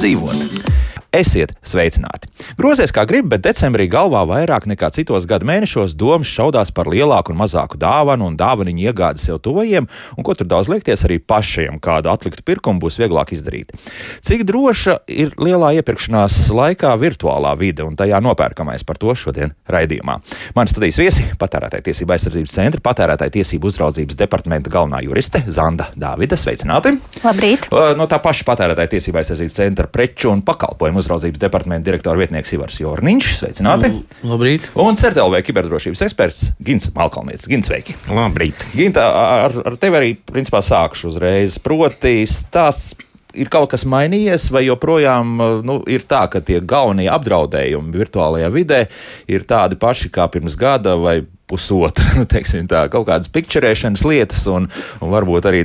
kā labāk dzīvot. Esiet sveicināti! Grozies kā gribi, bet decembrī galvā vairāk nekā citos gadu mēnešos domas šaudās par lielāku un mazāku dāvanu un dāvaniņu iegādi sev tuvajiem, un ko tur daudz liekties arī pašiem, kādu atliktu pirkumu būs vieglāk izdarīt. Cik droša ir lielā iepirkšanās laikā virtuālā vide un tajā nopērkamais par to šodien raidījumā. Mani studijas viesi - patērētāja tiesība aizsardzības centra patērētāja tiesību uzraudzības departamenta galvenā juriste Zanda Dāvida. Sveicināti! Labrīt! No tā paša patērētāja tiesība aizsardzības centra preču un pakalpojumu uzraudzības departamenta direktora vietnieks Ivars Jorniņš. Sveicināti! Labrīt! Un CERTLV kiberdrošības eksperts Gins Malkalnietis. Gins, sveiki! Labrīt! Ginta, ar, ar tevi arī principā sākšu uzreiz. Proti, tās ir kaut kas mainījies, vai joprojām nu, ir tā, ka tie galvenie apdraudējumi virtuālajā vidē ir tādi paši kā pirms gada vai pusotra, nu, teiksim, tā, kaut kādas pikčerēšanas lietas, un, un varbūt arī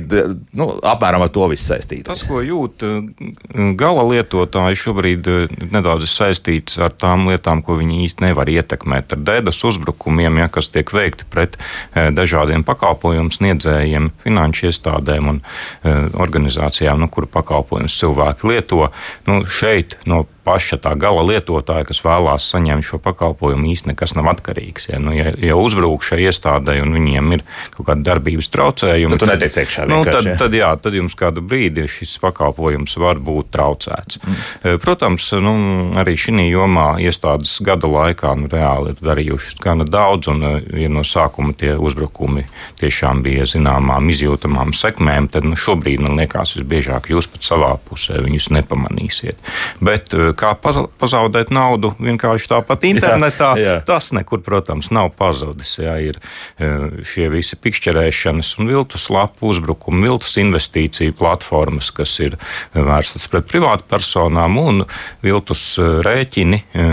nu, apmēram ar to viss saistīts. Tas, ko jūt eh, gala lietotāji, šobrīd eh, nedaudz saistīts ar tām lietām, ko viņi īsti nevar ietekmēt. Ar dēdas uzbrukumiem, ja, kas tiek veikti pret eh, dažādiem pakalpojumu sniedzējiem, finanšu iestādēm un organizācijām, nu, kuru pakalpojumus cilvēki lieto. Nu, šeit no paša tā gala lietotāja, kas vēlās saņemt šo pakalpojumu, īstenībā nekas nav atkarīgs. Ja, nu, ja, ja uzbrūk šai iestādē un viņiem ir kaut kāda darbības traucējuma, tad, tad, iekšā, nu, tad, tad, jā, tad jums kādu brīdi šis pakalpojums var būt traucēts. Mm. Eh, protams, nu, arī šī jomā iestādes gada laikā nu, reāli ir darījušas gana daudz, un eh, ja no sākuma tie uzbrukumi tiešām bija zināmām izjūtamām sekmēm, tad nu, šobrīd man liekas, visbiežāk jūs pat savā pusē viņus nepamanīsiet. Bet eh, kā pazaudēt naudu vienkārši tāpat internetā. jā, jā. Tas nekur, protams, nav pazudis. Jā, ir e, šie visi pikšķerēšanas un viltus lapu uzbrukumi, viltus investīciju platformas, kas ir vērstas pret privātpersonām un viltus e, rēķini e,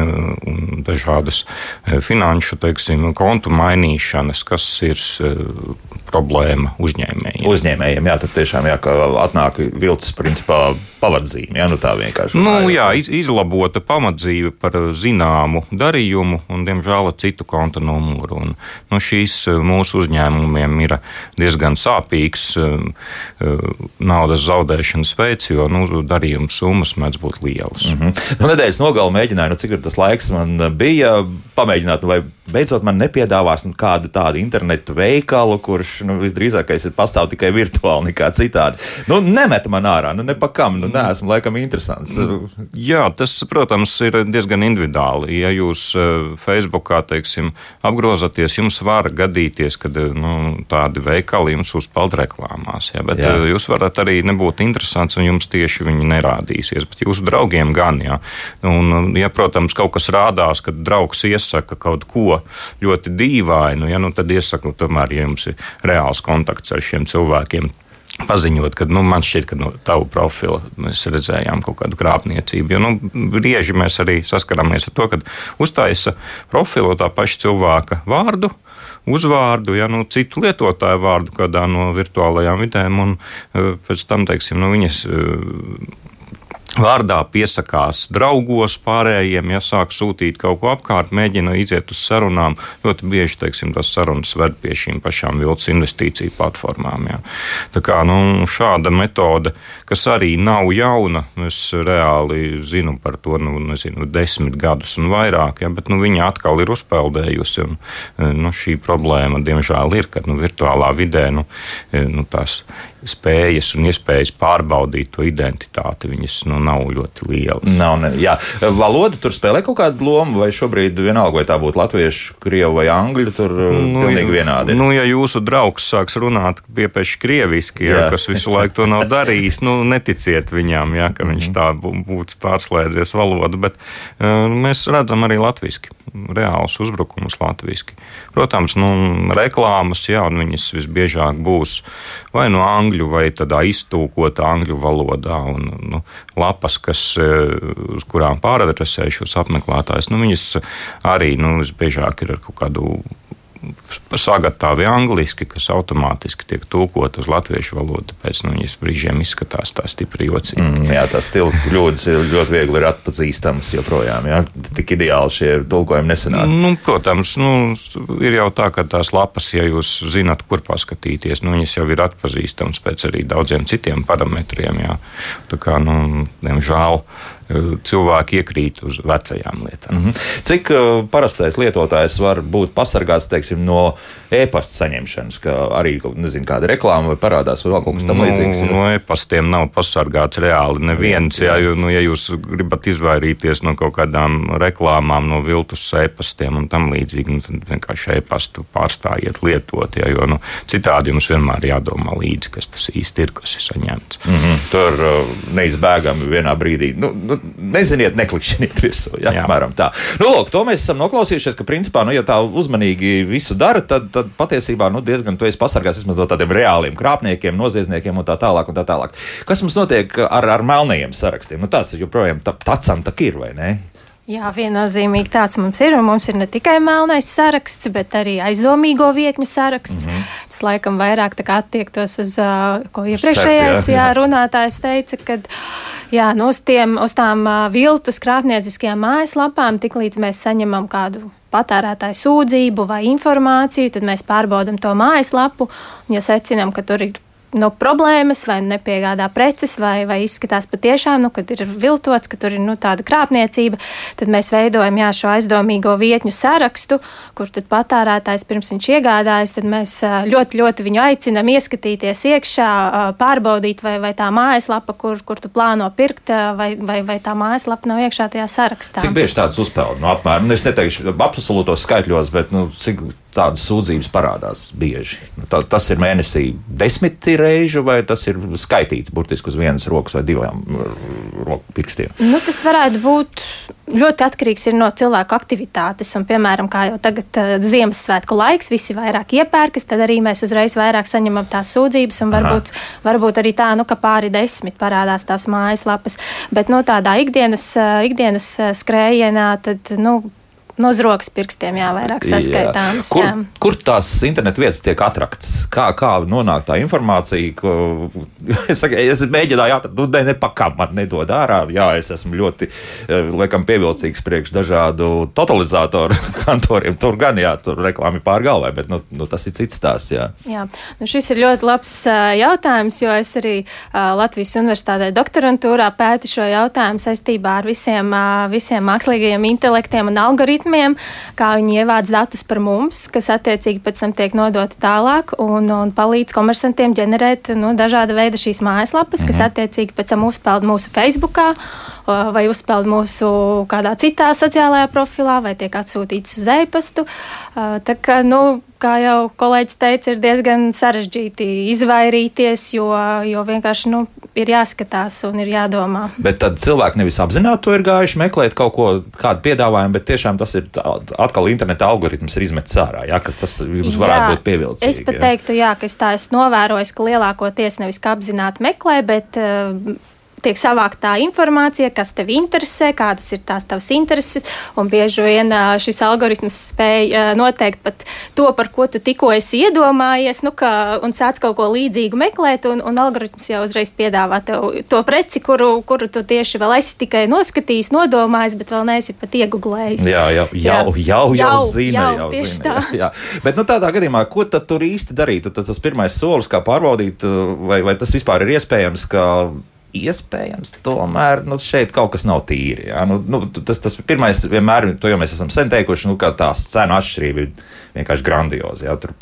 un dažādas finanšu, teiksim, kontu mainīšanas, kas ir problēma uzņēmējiem. Uzņēmējiem, jā, tad tiešām jā, atnāk viltus principā pavadzīme, jā, nu tā vienkārši. Nu, jā, iz, izlabota pamatzīme par zināmu darījumu un, diemžēl, citu konta numuru. Un, nu, šīs eh, mūsu uzņēmumiem ir diezgan sāpīgs eh, eh, naudas zaudēšanas veids, jo nu, darījuma summas mēdz būt lielas. Mm -hmm. nu, nedēļas nogalē mēģināju, nu, cik tas laiks man bija, pamēģināt, nu, vai beidzot man nepiedāvās nu, kādu tādu internetu veikalu, kurš nu, visdrīzākais ir pastāv tikai virtuāli, nekā citādi. Nu, nemet man ārā, nu, ne pa kam, nu, neesmu laikam interesants. Jā, tas, protams, ir diezgan individuāli. Ja jūs eh, Facebookā, teiksim, apgrozaties, jums var gadīties, ka eh, nu, tādi veikali jums uzpeld reklāmās. Ja, bet jā. Eh, jūs varat arī nebūt interesants, un jums tieši viņi nerādīsies. Bet jūsu draugiem gan, jā. Un, ja, protams, kaut kas rādās, kad draugs iesaka kaut ko ļoti dīvainu, ja, nu, tad iesaku, tomēr, ja jums ir reāls kontakts ar šiem cilvēkiem paziņot, ka nu, man šķiet, ka no tavu profila mēs redzējām kaut kādu krāpniecību. Jo nu, bieži mēs arī saskaramies ar to, ka uztaisa profilu tā paša cilvēka vārdu. Uzvārdu, ja nu, citu lietotāju vārdu kādā no virtuālajām vidēm, un eh, pēc tam, teiksim, nu, viņas eh, vārdā piesakās draugos, pārējiem, ja sāk sūtīt kaut ko apkārt, mēģina iziet uz sarunām. Ļoti bieži teiksim, tas sarunas ved pie šīm pašām vilcis investīciju platformām. Ja. Tā kā, nu, šāda metode, kas arī nav jauna, es reāli zinu par to nu, nezinu, desmit gadus un vairāk, ja, bet nu, viņa atkal ir uzpeldējusi. Un, nu, šī problēma, diemžēl, ir, ka nu, virtuālā vidē nu, nu, tās spējas un iespējas pārbaudīt to identitāti. Viņas nu, nav ļoti lielas. Nav, ne, jā. Valoda tur spēlē kaut kādu lomu, vai šobrīd vienalga, vai tā būtu latviešu, krievu vai angļu, tur uh, nu, pilnīgi vienādi. Nu, ja jūsu draugs sāks runāt piepieši krieviski, jā. Jā, kas visu laiku to nav darījis, nu, neticiet viņām, jā, ka viņš mhm. tā būtu pārslēdzies valodu, bet uh, mēs redzam arī latviski reāls uzbrukums latviešu. Protams, nu, reklāmas, jā, viņas visbiežāk būs vai no angļu, vai tādā iztūkotā angļu valodā. Un, nu, lapas, kas, e, uz kurām pāradresē šos apmeklētājus, nu, viņas arī nu, visbiežāk ir ar kaut kādu sagatavoti angliski, kas automātiski tiek tulkot uz latviešu valodu. Tāpēc nu, viņas brīžiem izskatās tā stipri jocīgi. Mm, jā, tās stila kļūdas ļoti viegli ir atpazīstamas joprojām. Jā. Tik ideāli šie tulkojumi nesenāk. Nu, protams, nu, ir jau tā, ka tās lapas, ja jūs zinat, kur paskatīties, nu, viņas jau ir atpazīstamas pēc arī daudziem citiem parametriem. Jā. Tā kā, nu, diemžēl, cilvēki iekrīt uz vecajām lietām. Mm -hmm. Cik uh, parastais lietotājs var būt pasargāts teiksim, no e-pasta saņemšanas, ka arī nezinu, kāda reklāma vai parādās, vai kaut kas tamlīdzīgs? Nu, no e-pastiem nav pasargāts reāli neviens. Jā, jā. Nu, ja jūs gribat izvairīties no kaut kādām reklāmām, no viltus e-pastiem un tam līdzīgi, nu, tad vienkārši e-pastu pārstājiet lietot, jā, jo nu, citādi jums vienmēr jādomā līdzi, kas tas īsti ir, kas ir saņemts. Mm -hmm. Tur uh, neizbēgami vienā brīdī. Nu, nu, neziniet, neklikšķiniet virsū. Ja, Jā, apmēram tā. Nu, lūk, to mēs esam noklausījušies, ka, principā, nu, ja tā uzmanīgi visu dara, tad, tad patiesībā nu, diezgan tu esi pasargāts no tādiem reāliem krāpniekiem, noziedzniekiem un tā tālāk. Un tā tālāk. Kas mums notiek ar, ar melnajiem sarakstiem? Nu, tas joprojām tacam tak ir, vai ne? Jā, viennozīmīgi tāds mums ir. Mums ir ne tikai melnais saraksts, bet arī aizdomīgo vietņu saraksts. Mm -hmm. Tas laikam vairāk attiektos uz uh, ko iepriekšējais jā, jā. runātājs teica, kad jā, nu, uz, tiem, uz tām viltus krāpnieciskajām mājaslapām, tiklīdz mēs saņemam kādu patērētāju sūdzību vai informāciju, tad mēs pārbaudām to mājaslapu. Un, ja secinām, ka tur ir no problēmas, vai nepiegādā preces, vai, vai izskatās patiešām, nu, kad ir viltots, ka tur ir nu, tāda krāpniecība, tad mēs veidojam jā, šo aizdomīgo vietņu sarakstu, kur patērētājs pirms viņš iegādājas, tad mēs ļoti, ļoti viņu aicinam ieskatīties iekšā, pārbaudīt, vai, vai tā mājaslapa, kur, kur tu plāno pirkt, vai, vai, vai tā mājaslapa nav iekšā tajā sarakstā. Cik bieži tāds uzpeld? Nu, apmēram, nu, es neteikšu absolūtos skaitļos, bet nu, cik tādas sūdzības parādās bieži. Nu, tā, tas ir mēnesī desmit reižu, vai tas ir skaitīts burtiski uz vienas rokas vai divām roku pirkstiem? Nu, tas varētu būt ļoti atkarīgs no cilvēku aktivitātes. Un, piemēram, kā jau tagad uh, Ziemassvētku laiks, visi vairāk iepērkas, tad arī mēs uzreiz vairāk saņemam tās sūdzības, varbūt, Aha. varbūt arī tā, nu, ka pāri desmit parādās tās mājaslapas. Bet no nu, tādā ikdienas, uh, ikdienas uh, skrējienā, tad, nu, no zrokas pirkstiem, jā, vairāk saskaitāmas. Jā. Kur, jā. kur tās internetu vietas tiek atraktas? Kā, kā nonāk tā informācija? Ko, es, saku, es mēģināju atrast, nu, ne, ne pakam man nedod ārā. Jā, es esmu ļoti, eh, laikam, pievilcīgs priekš dažādu totalizatoru kantoriem. Tur gan, jā, tur reklāmi pār galvai, bet, nu, nu tas ir cits stāsts, jā. Jā, nu šis ir ļoti labs uh, jautājums, jo es arī uh, Latvijas universitātē doktorantūrā pēti šo jautājumu saistībā ar visiem, visiem mākslīgajiem intelektiem un algoritmiem algoritmiem, kā viņi ievāc datus par mums, kas attiecīgi pēc tam tiek nodoti tālāk un, un palīdz komersantiem ģenerēt nu, dažāda veida šīs mājaslapas, mhm. kas attiecīgi pēc tam uzpeld mūsu Facebookā vai uzpeld mūsu kādā citā sociālajā profilā vai tiek atsūtīts uz e-pastu. Tā kā, nu, kā jau kolēģis teica, ir diezgan sarežģīti izvairīties, jo, jo vienkārši nu, ir jāskatās un ir jādomā. Bet tad cilvēki nevis apzināti to ir gājuši meklēt kaut ko, kādu piedāvājumu, bet tiešām tas ir atkal interneta algoritms ir izmetis ārā, jā, tas jums varētu jā, būt pievilcīgi. Es pat jā. teiktu, jā, ka es tā esmu novērojis, ka lielākoties nevis apzināti meklē, bet uh, tiek savākta tā informācija, kas tev interesē, kādas ir tās tavas intereses. Un bieži vien šis algoritms spēj noteikt pat to, par ko tu tikko esi iedomājies, nu, ka, un sāc kaut ko līdzīgu meklēt, un, un algoritms jau uzreiz piedāvā tev to preci, kuru, kuru tu tieši vēl esi tikai noskatījis, nodomājis, bet vēl neesi pat iegublējis. Jā, jau, jau, jau, jau, jau zina. Jau, jau zina jā, jā. Bet nu, tādā gadījumā, ko tad tur īsti darīt? Tad tas pirmais solis, kā pārbaudīt, vai, vai tas vispār ir iespējams, ka iespējams, tomēr nu, šeit kaut kas nav tīri. Ja? Nu, nu, tas, tas pirmais, vienmēr, to jau mēs esam sen teikuši, nu, ka tās cenu atšķirība ir vienkārši grandiozi. Ja? Tur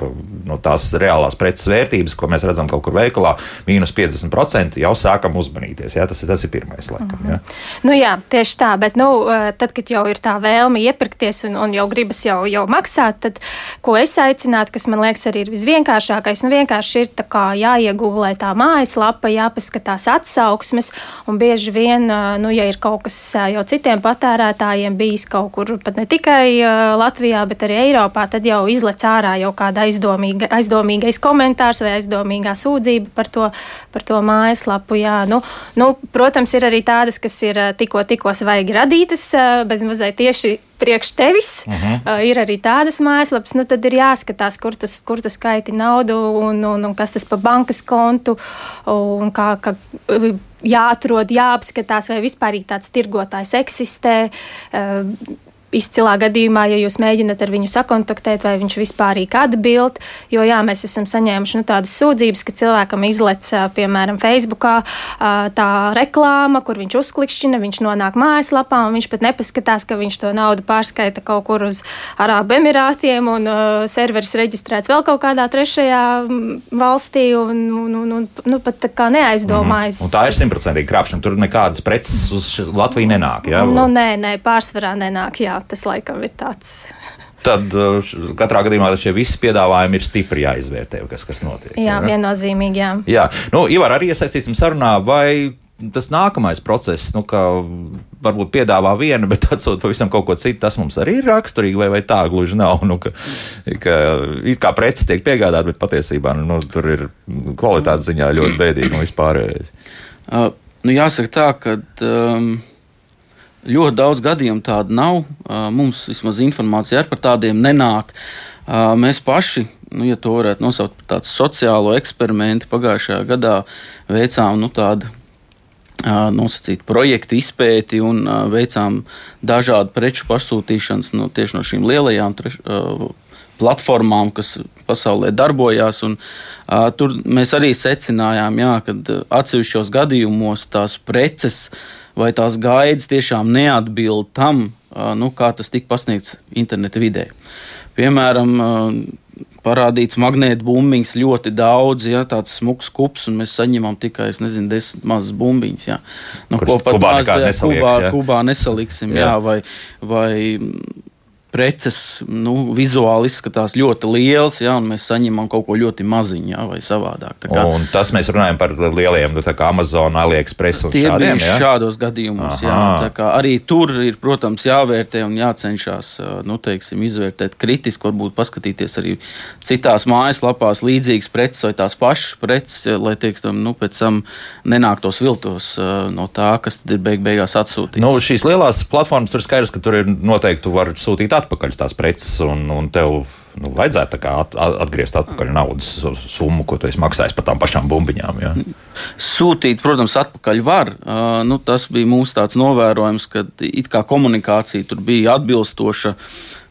no tās reālās preces vērtības, ko mēs redzam kaut kur veikalā, mīnus 50% jau sākam uzmanīties. Ja? Tas, ir, tas ir pirmais, laikam. Mm -hmm. ja? nu, jā, tieši tā, bet nu, tad, kad jau ir tā vēlme iepirkties un, un jau gribas jau, jau maksāt, tad ko es aicinātu, kas man liekas arī ir visvienkāršākais, nu vienkārši ir jāiegūlē tā mājaslapa, jāpaskatās atsauksmes, un bieži vien, nu, ja ir kaut kas jau citiem patērētājiem bijis kaut kur, pat ne tikai Latvijā, bet arī Eiropā, tad jau izlec ārā jau kāda aizdomīga, aizdomīgais komentārs vai aizdomīgā sūdzība par to, par to mājaslapu. Jā, nu, nu, protams, ir arī tādas, kas ir tikko, tikko svaigi radītas, bez mazliet tieši priekš tevis. Uh -huh. uh, ir arī tādas mājaslapas, nu tad ir jāskatās, kur tu, kur tu skaiti naudu un, un, un kas tas pa bankas kontu un kā, kā jāatrod, jāapskatās, vai vispār tāds tirgotājs eksistē. Uh, izcilā gadījumā, ja jūs mēģināt ar viņu sakontaktēt, vai viņš vispār atbild. Jo jā, mēs esam saņēmuši nu, tādas sūdzības, ka cilvēkam izlec, piemēram, Facebookā tā reklāma, kur viņš uzklikšķina, viņš nonāk mājaslapā, un viņš pat nepaskatās, ka viņš to naudu pārskaita kaut kur uz Arābu Emirātiem, un uh, serveris reģistrēts vēl kaut kādā trešajā valstī, un, un, un, un nu, pat tā kā neaizdomājas. Mm. Un tā ir simtprocentīgi krāpšana. Tur nekādas preces uz Latviju nenāk. Jā? Nu, nē, nē, pārsvarā nenāk. Jā tas laikam ir tāds. Tad uh, katrā gadījumā šie visi piedāvājumi ir stipri jāizvērtē, kas, kas notiek. Jā, jā. viennozīmīgi. Jā, jā. Nu, Ivar, arī iesaistīsim sarunā, vai tas nākamais process, nu, ka varbūt piedāvā vienu, bet atsūta pavisam kaut ko citu, tas mums arī ir raksturīgi, vai, vai tā gluži nav. Nu, ka, ka it kā preces tiek piegādāta, bet patiesībā nu, tur ir kvalitātes ziņā ļoti bēdīgi un vispārējais. Uh, nu, jāsaka tā, ka. Um, Ļoti daudz gadījumu tādu nav. Mums vismaz informācija par tādiem nenāk. Mēs paši, nu, ja to varētu nosaukt par tādu sociālo eksperimentu, pagājušajā gadā veicām nu, tādu nosacītu projektu izpēti un veicām dažādu preču pasūtīšanas no, tieši no šīm lielajām treš, platformām, kas pasaulē darbojās. Un, uh, tur mēs arī secinājām, ka atsevišķos gadījumos tās preces uh, vai tās gaidas tiešām neatbild tam, nu, kā tas tika pasniegts interneta vidē. Piemēram, parādīts magnēta bumbiņas ļoti daudz, ja tāds smags kups, un mēs saņemam tikai, es nezinu, desmit mazas bumbiņas. Ja. Nu, ko pat Kubā, maz, nesalieks, Kubā, ja. Kubā nesaliksim, jā. Jā, vai, vai preces nu, vizuāli izskatās ļoti liels, ja, un mēs saņemam kaut ko ļoti maziņu ja, vai savādāk. Kā, un tas mēs runājam par lieliem, kā Amazon, AliExpress un tie šādiem. Ja? Šādos gadījumos, jā. Arī tur ir, protams, jāvērtē un jācenšas nu, teiksim, izvērtēt kritiski, varbūt paskatīties arī citās mājaslapās līdzīgas preces vai tās pašas preces, lai teiksim, nu, pēc tam nenāktos viltos no tā, kas tad ir beig beigās atsūtīts. Nu, šīs lielās platformas tur skaidrs, ka tur ir noteikti var sūtīt atpakaļ tās preces, un, un tev nu, vajadzētu at, atgriezt atpakaļ naudas summu, ko tu esi maksājis par tām pašām bumbiņām. Ja? Sūtīt, protams, atpakaļ var. Uh, nu, tas bija mūsu tāds novērojums, ka it kā komunikācija tur bija atbilstoša.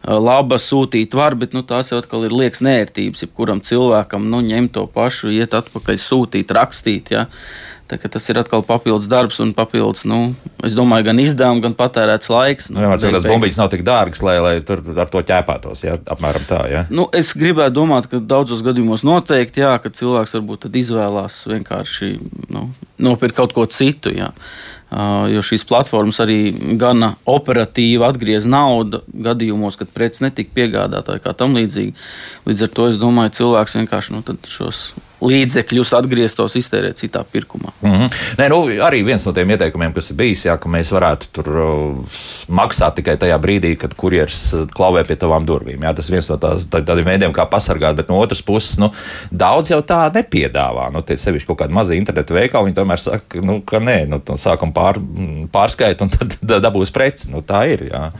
Laba sūtīt var, bet nu, tās jau atkal ir liekas nērtības. Jebkuram cilvēkam nu, ņemt to pašu, iet atpakaļ, sūtīt, rakstīt. Ja? Uh, Tas ir atkal papildus darbs un papildus, nu, es domāju, gan izdevumi, gan patērēts laiks. Nu, nu, jā, tas bumbiņas nav tik dārgas, lai, lai tur ar to ķēpātos. Jā, apmēram tā. Jā. Nu, es gribētu domāt, ka daudzos gadījumos noteikti, jā, ka cilvēks varbūt izvēlās vienkārši nu, nopirkt kaut ko citu. Jā. Jo šīs platformas arī gana operatīvi atgriez naudu gadījumos, kad preces netika piegādāta vai kā tam līdzīgi. Līdz ar to es domāju, cilvēks vienkārši nu, šos līdzekļus atgrieztos iztērēt citā pirkumā. Mm -hmm. Nē, nu, arī viens no tiem ieteikumiem, kas ir bijis, jā, ka mēs varētu tur uh, maksāt tikai tajā brīdī, kad kurjeris uh, klauvē pie tavām durvīm. Jā, tas ir viens no tās, tā, tādiem veidiem, kā pasargāt, bet no otras puses, nu, daudz jau tā nepiedāvā. Nu, tie sevišķi kaut kādi mazi internetu veikali, viņi tomēr saka, nu, ka nē, nu, sākam pār, pārskait un tad dabūs preci. Nu, tā ir. Jā.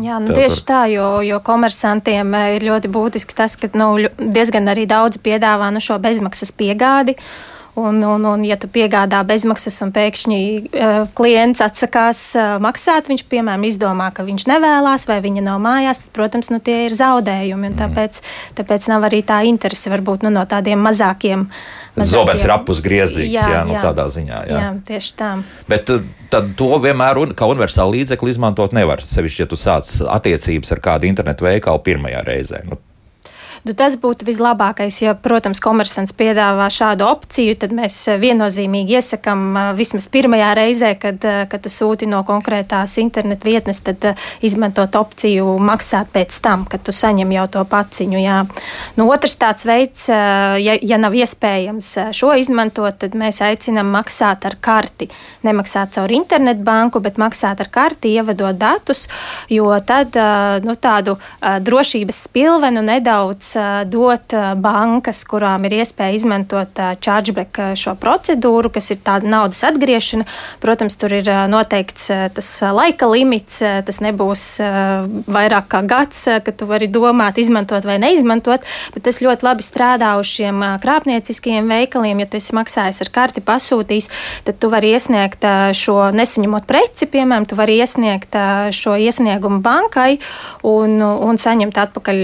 Jā, nu tieši tā, jo, jo komersantiem eh, ir ļoti būtisks tas, ka nu, diezgan arī daudz piedāvā nu, šo bezmaksas piegādi. Un, un, un, ja tu piegādā bezmaksas un pēkšņi uh, klients atsakās uh, maksāt, viņš, piemēram, izdomā, ka viņš nevēlas vai viņa nav mājās, tad, protams, nu, tie ir zaudējumi. Mm. Tāpēc, tāpēc nav arī tā interese varbūt nu, no tādiem mazākiem uh, Zobens ir apusgriezīgs, jā, jā, nu, jā, tādā ziņā. Jā. jā, tieši tā. Bet eh, tad to vienmēr un, kā universālu līdzekli izmantot nevar. Sevišķi, ja tu sāc attiecības ar kādu internetu veikalu pirmajā reizē. Nu, Nu, tas būtu vislabākais, ja, protams, komersants piedāvā šādu opciju, tad mēs eh, viennozīmīgi iesakām eh, vismaz pirmajā reizē, kad, eh, kad tu sūti no konkrētās internetu vietnes, tad izmantot opciju maksāt pēc tam, kad tu saņem jau to paciņu. Jā. Nu, otrs tāds veids, ja, ja nav iespējams šo izmantot, tad mēs aicinām maksāt ar karti. Nemaksāt caur internetu banku, bet maksāt ar karti, ievadot datus, jo tad nu, tādu drošības spilvenu nedaudz dot bankas, kurām ir iespēja izmantot chargeback šo procedūru, kas ir tāda naudas atgriešana. Protams, tur ir noteikts tas laika limits, tas nebūs vairāk kā gads, ka tu vari domāt, izmantot vai neizmantot, bet tas ļoti labi strādā uz šiem krāpnieciskiem veikaliem. Ja tu esi maksājis ar karti, pasūtījis, tad tu vari iesniegt šo nesaņemot preci, piemēram, tu vari iesniegt šo iesniegumu bankai un, un saņemt atpakaļ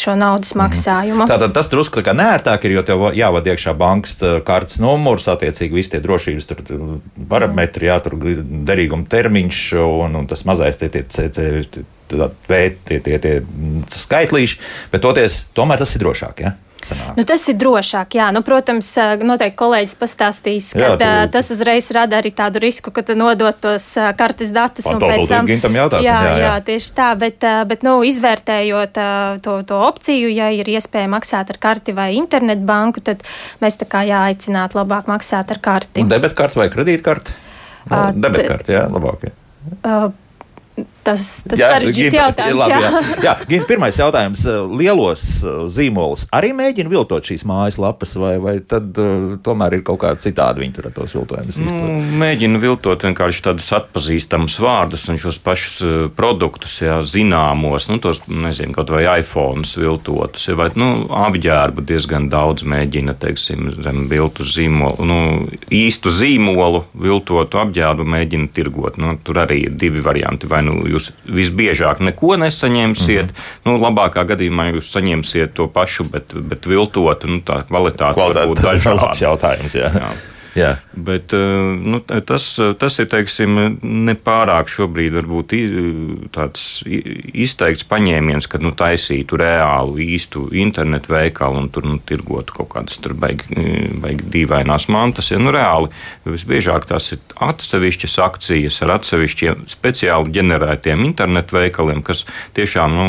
šo naudas mhm. maksājumu. Tātad tas drusku tā kā nērtāk ir, jo tev jāvada iekšā bankas kartes numurs, attiecīgi visi tie drošības tur, parametri, jā, tur derīguma termiņš un, un tas mazais tie, tie, tie, tie, tie, tie, tie, tie skaitlīši, bet toties, tomēr tas ir drošāk. Ja? Sanāk. Nu, tas ir drošāk, jā. Nu, protams, noteikti kolēģis pastāstīs, ka jā, tu... tas uzreiz rada arī tādu risku, ka nodot tos kartes datus. Un pēc tam jautāsim, jā, jā, jā. jā, tieši tā, bet, bet nu, izvērtējot to, to opciju, ja ir iespēja maksāt ar karti vai internetbanku, tad mēs tā kā jāaicināt labāk maksāt ar karti. Debetkarti vai kredītkarti? No, uh, debetkarti, jā, labāk. Uh, Tas ir sarežģīts jautājums. Labi, jā, jā. jā Gina, pirmais jautājums. Lielos uh, zīmolus arī mēģina viltot šīs mājaslapas, vai, vai tad uh, tomēr ir kaut kāda citāda viņi tur ar tos viltojumus? Nu, mēģina viltot vienkārši tādus atpazīstamus vārdus un šos pašus produktus, jā, zināmos, nu, tos, nezinu, kaut vai iPhone viltotus, vai nu, apģērbu diezgan daudz mēģina, teiksim, zem viltu zīmolu, nu, īstu zīmolu viltotu apģērbu mēģina tirgot. Nu, tur arī ir divi varianti. Vai nu jūs visbiežāk neko nesaņemsiet, mm -hmm. nu, labākā gadījumā jūs saņemsiet to pašu, bet, bet viltotu, nu, tā kvalitāte var būt dažāda. Tas ir jautājums. Jā. Jā. Jā. Bet eh, nu, tas, tas ir teiksim, nepārāk šobrīd varbūt tāds izteikts paņēmiens, ka nu, taisītu reālu īstu internetu veikalu un tur nu, tirgotu kaut kādas tur baigi, baigi dīvainās mantas. Ja, nu, reāli visbiežāk tās ir atsevišķas akcijas ar atsevišķiem speciāli ģenerētiem internetu veikaliem, kas tiešām nu,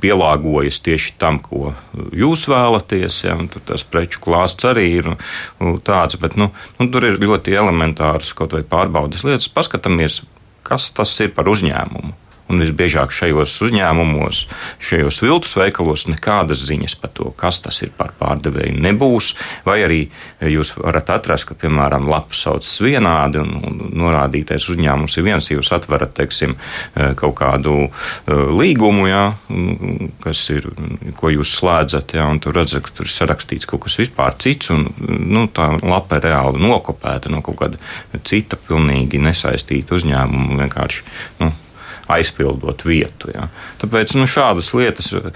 pielāgojas tieši tam, ko jūs vēlaties. Ja, tas preču klāsts arī ir tāds, bet nu, nu, tur ir ļoti elementārs kaut vai pārbaudas lietas. Paskatāmies, kas tas ir par uzņēmumu. Un visbiežāk šajos uzņēmumos, šajos viltus veikalos nekādas ziņas par to, kas tas ir par pārdevēju, nebūs. Vai arī jūs varat atrast, ka, piemēram, lapas saucas vienādi un, un norādītais uzņēmums ir viens, ja jūs atverat, teiksim, eh, kaut kādu eh, līgumu, jā, kas ir, ko jūs slēdzat, jā, un tur redzat, ka tur ir sarakstīts kaut kas vispār cits, un nu, tā lapa ir reāli nokopēta no kaut kāda cita, pilnīgi nesaistīta uzņēmuma vienkārši. Nu, aizpildot vietu. Ja. Tāpēc nu, šādas lietas uh,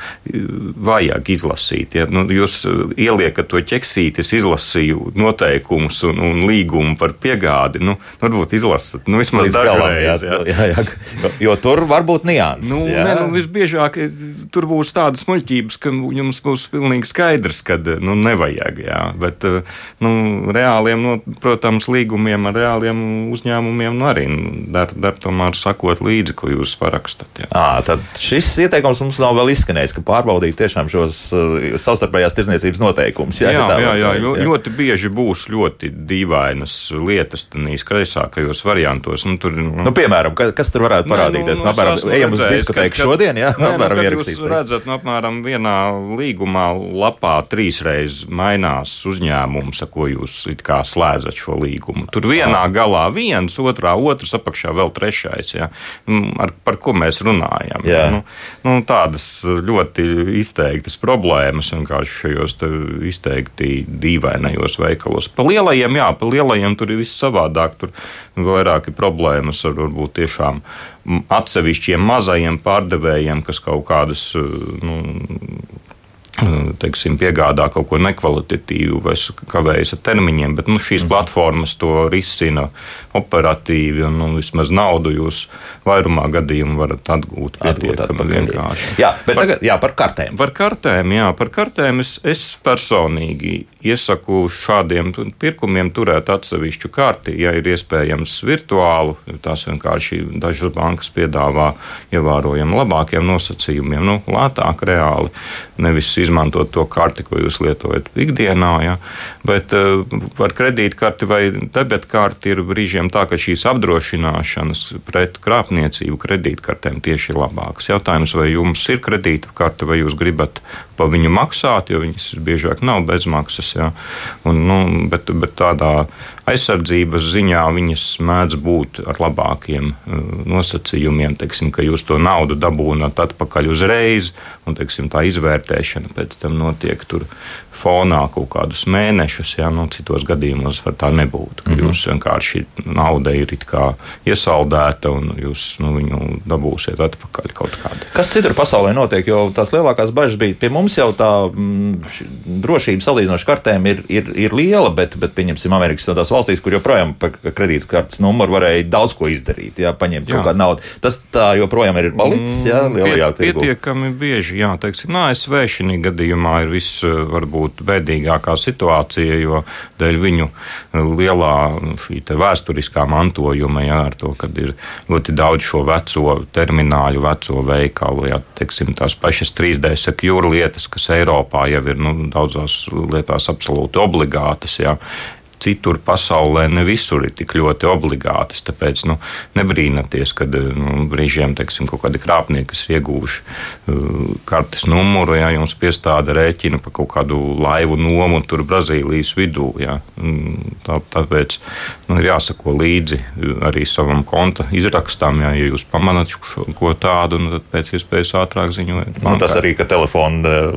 vajag izlasīt. Ja. Nu, jūs uh, ieliekat to ķeksīti, es izlasīju noteikumus un, un līgumu par piegādi. Nu, varbūt izlasat nu, vismaz dažreiz. Jā, jā, jā, jo, jo tur var būt nianses. Nu, jā. ne, nu, visbiežāk eh, tur būs tādas muļķības, ka jums būs pilnīgi skaidrs, ka nu, nevajag. Jā. Bet nu, reāliem, nu, protams, līgumiem ar reāliem uzņēmumiem nu, arī dar, dar tomēr sakot līdzi, ko jūs jūs parakstat. Jā. À, tad šis ieteikums mums nav vēl izskanējis, ka pārbaudīt tiešām šos uh, savstarpējās tirdzniecības noteikumus. Jā, jā, jā, jā, jā, ļoti bieži būs ļoti dīvainas lietas tādīs kreisākajos variantos. Nu, tur, nu, nu, piemēram, kas tur varētu parādīties? Nu, nu, apmēram, ejam uz diskotēku šodien, jā, nē, apmēram nu, ierakstīt. Jūs redzat, nu, apmēram vienā līgumā lapā trīsreiz mainās uzņēmums, ar ko jūs it kā slēdzat šo līgumu. Tur vienā galā viens, otrā otrs, apakšā vēl trešais. Jā. Ar par ko mēs runājam. Jā. Nu, nu, tādas ļoti izteiktas problēmas vienkārši šajos izteikti dīvainajos veikalos. Pa lielajiem, jā, pa lielajiem tur ir viss savādāk. Tur vairāk ir problēmas ar varbūt tiešām atsevišķiem mazajiem pārdevējiem, kas kaut kādas. Nu, teiksim, piegādā kaut ko nekvalitatīvu vai kavējas ar termiņiem, bet nu, šīs mm. platformas to risina operatīvi un nu, vismaz naudu jūs vairumā gadījumu varat atgūt pietiekami vienkārši. Jā, bet par, tagad jā, par kartēm. Par kartēm, jā, par kartēm es, es personīgi iesaku šādiem pirkumiem turēt atsevišķu karti, ja ir iespējams virtuālu. Tās vienkārši dažas bankas piedāvā ievērojami labākiem nosacījumiem, nu, lētāk reāli. Nevis izmantot to karti, ko jūs lietojat ikdienā. Ja. Bet uh, ar kredītkarti vai debetkarti ir brīžiem tā, ka šīs apdrošināšanas pret krāpniecību kredītkartēm tieši ir labākas. Jautājums, vai jums ir kredītkarte, vai jūs gribat pa viņu maksāt, jo viņas biežāk nav bezmaksas. Ja? Un, nu, bet, bet tādā aizsardzības ziņā viņas mēdz būt ar labākiem uh, nosacījumiem, teiksim, ka jūs to naudu dabūnat atpakaļ uzreiz, un teiksim, tā izvērtēšana pēc tam notiek tur fonā kaut kādus mēnešus. Ja? Nu, citos gadījumos var tā nebūt, ka mm -hmm. jūs vienkārši nauda ir iesaldēta un jūs nu, viņu dabūsiet atpakaļ kaut kādā. Kas citur pasaulē notiek, jo tās lielākās bažas bija pie mums jau tā mm, drošība salīdzinoši kartēm ir, ir, ir liela, bet, bet pieņemsim Amerikas tādās valstīs, kur joprojām par kredītkartes numuru varēja daudz ko izdarīt, jā, paņemt jā. kaut kādu naudu. Tas tā joprojām ir palicis, jā, mm, lielajā Pie, tirgu. Pietiekami bieži, jā, teiksim, nā, ASV šī gadījumā ir viss eh, varbūt bēdīgākā situācija, jo dēļ viņu lielā vēsturiskā mantojuma, jā, ar to, kad ir ļoti daudz šo veco termināļu, veco veikalu, jā, teiksim, tās pašas 3D secure lietas, kas Eiropā jau ir nu, daudzās lietās absolūti obligātas. Jā citur pasaulē ne visur ir tik ļoti obligātas. Tāpēc nu, nebrīnaties, kad nu, brīžiem teiksim, kaut kādi krāpnieki, kas ieguvuši uh, kartes numuru, ja jums piestāda rēķina par kaut kādu laivu nomu tur Brazīlijas vidū. Ja. Tā, tāpēc nu, ir jāsako līdzi arī savam konta izrakstam. Ja, ja jūs pamanāt ko tādu, nu, tad pēc iespējas ātrāk ziņojiet. Nu, tas arī, ka telefona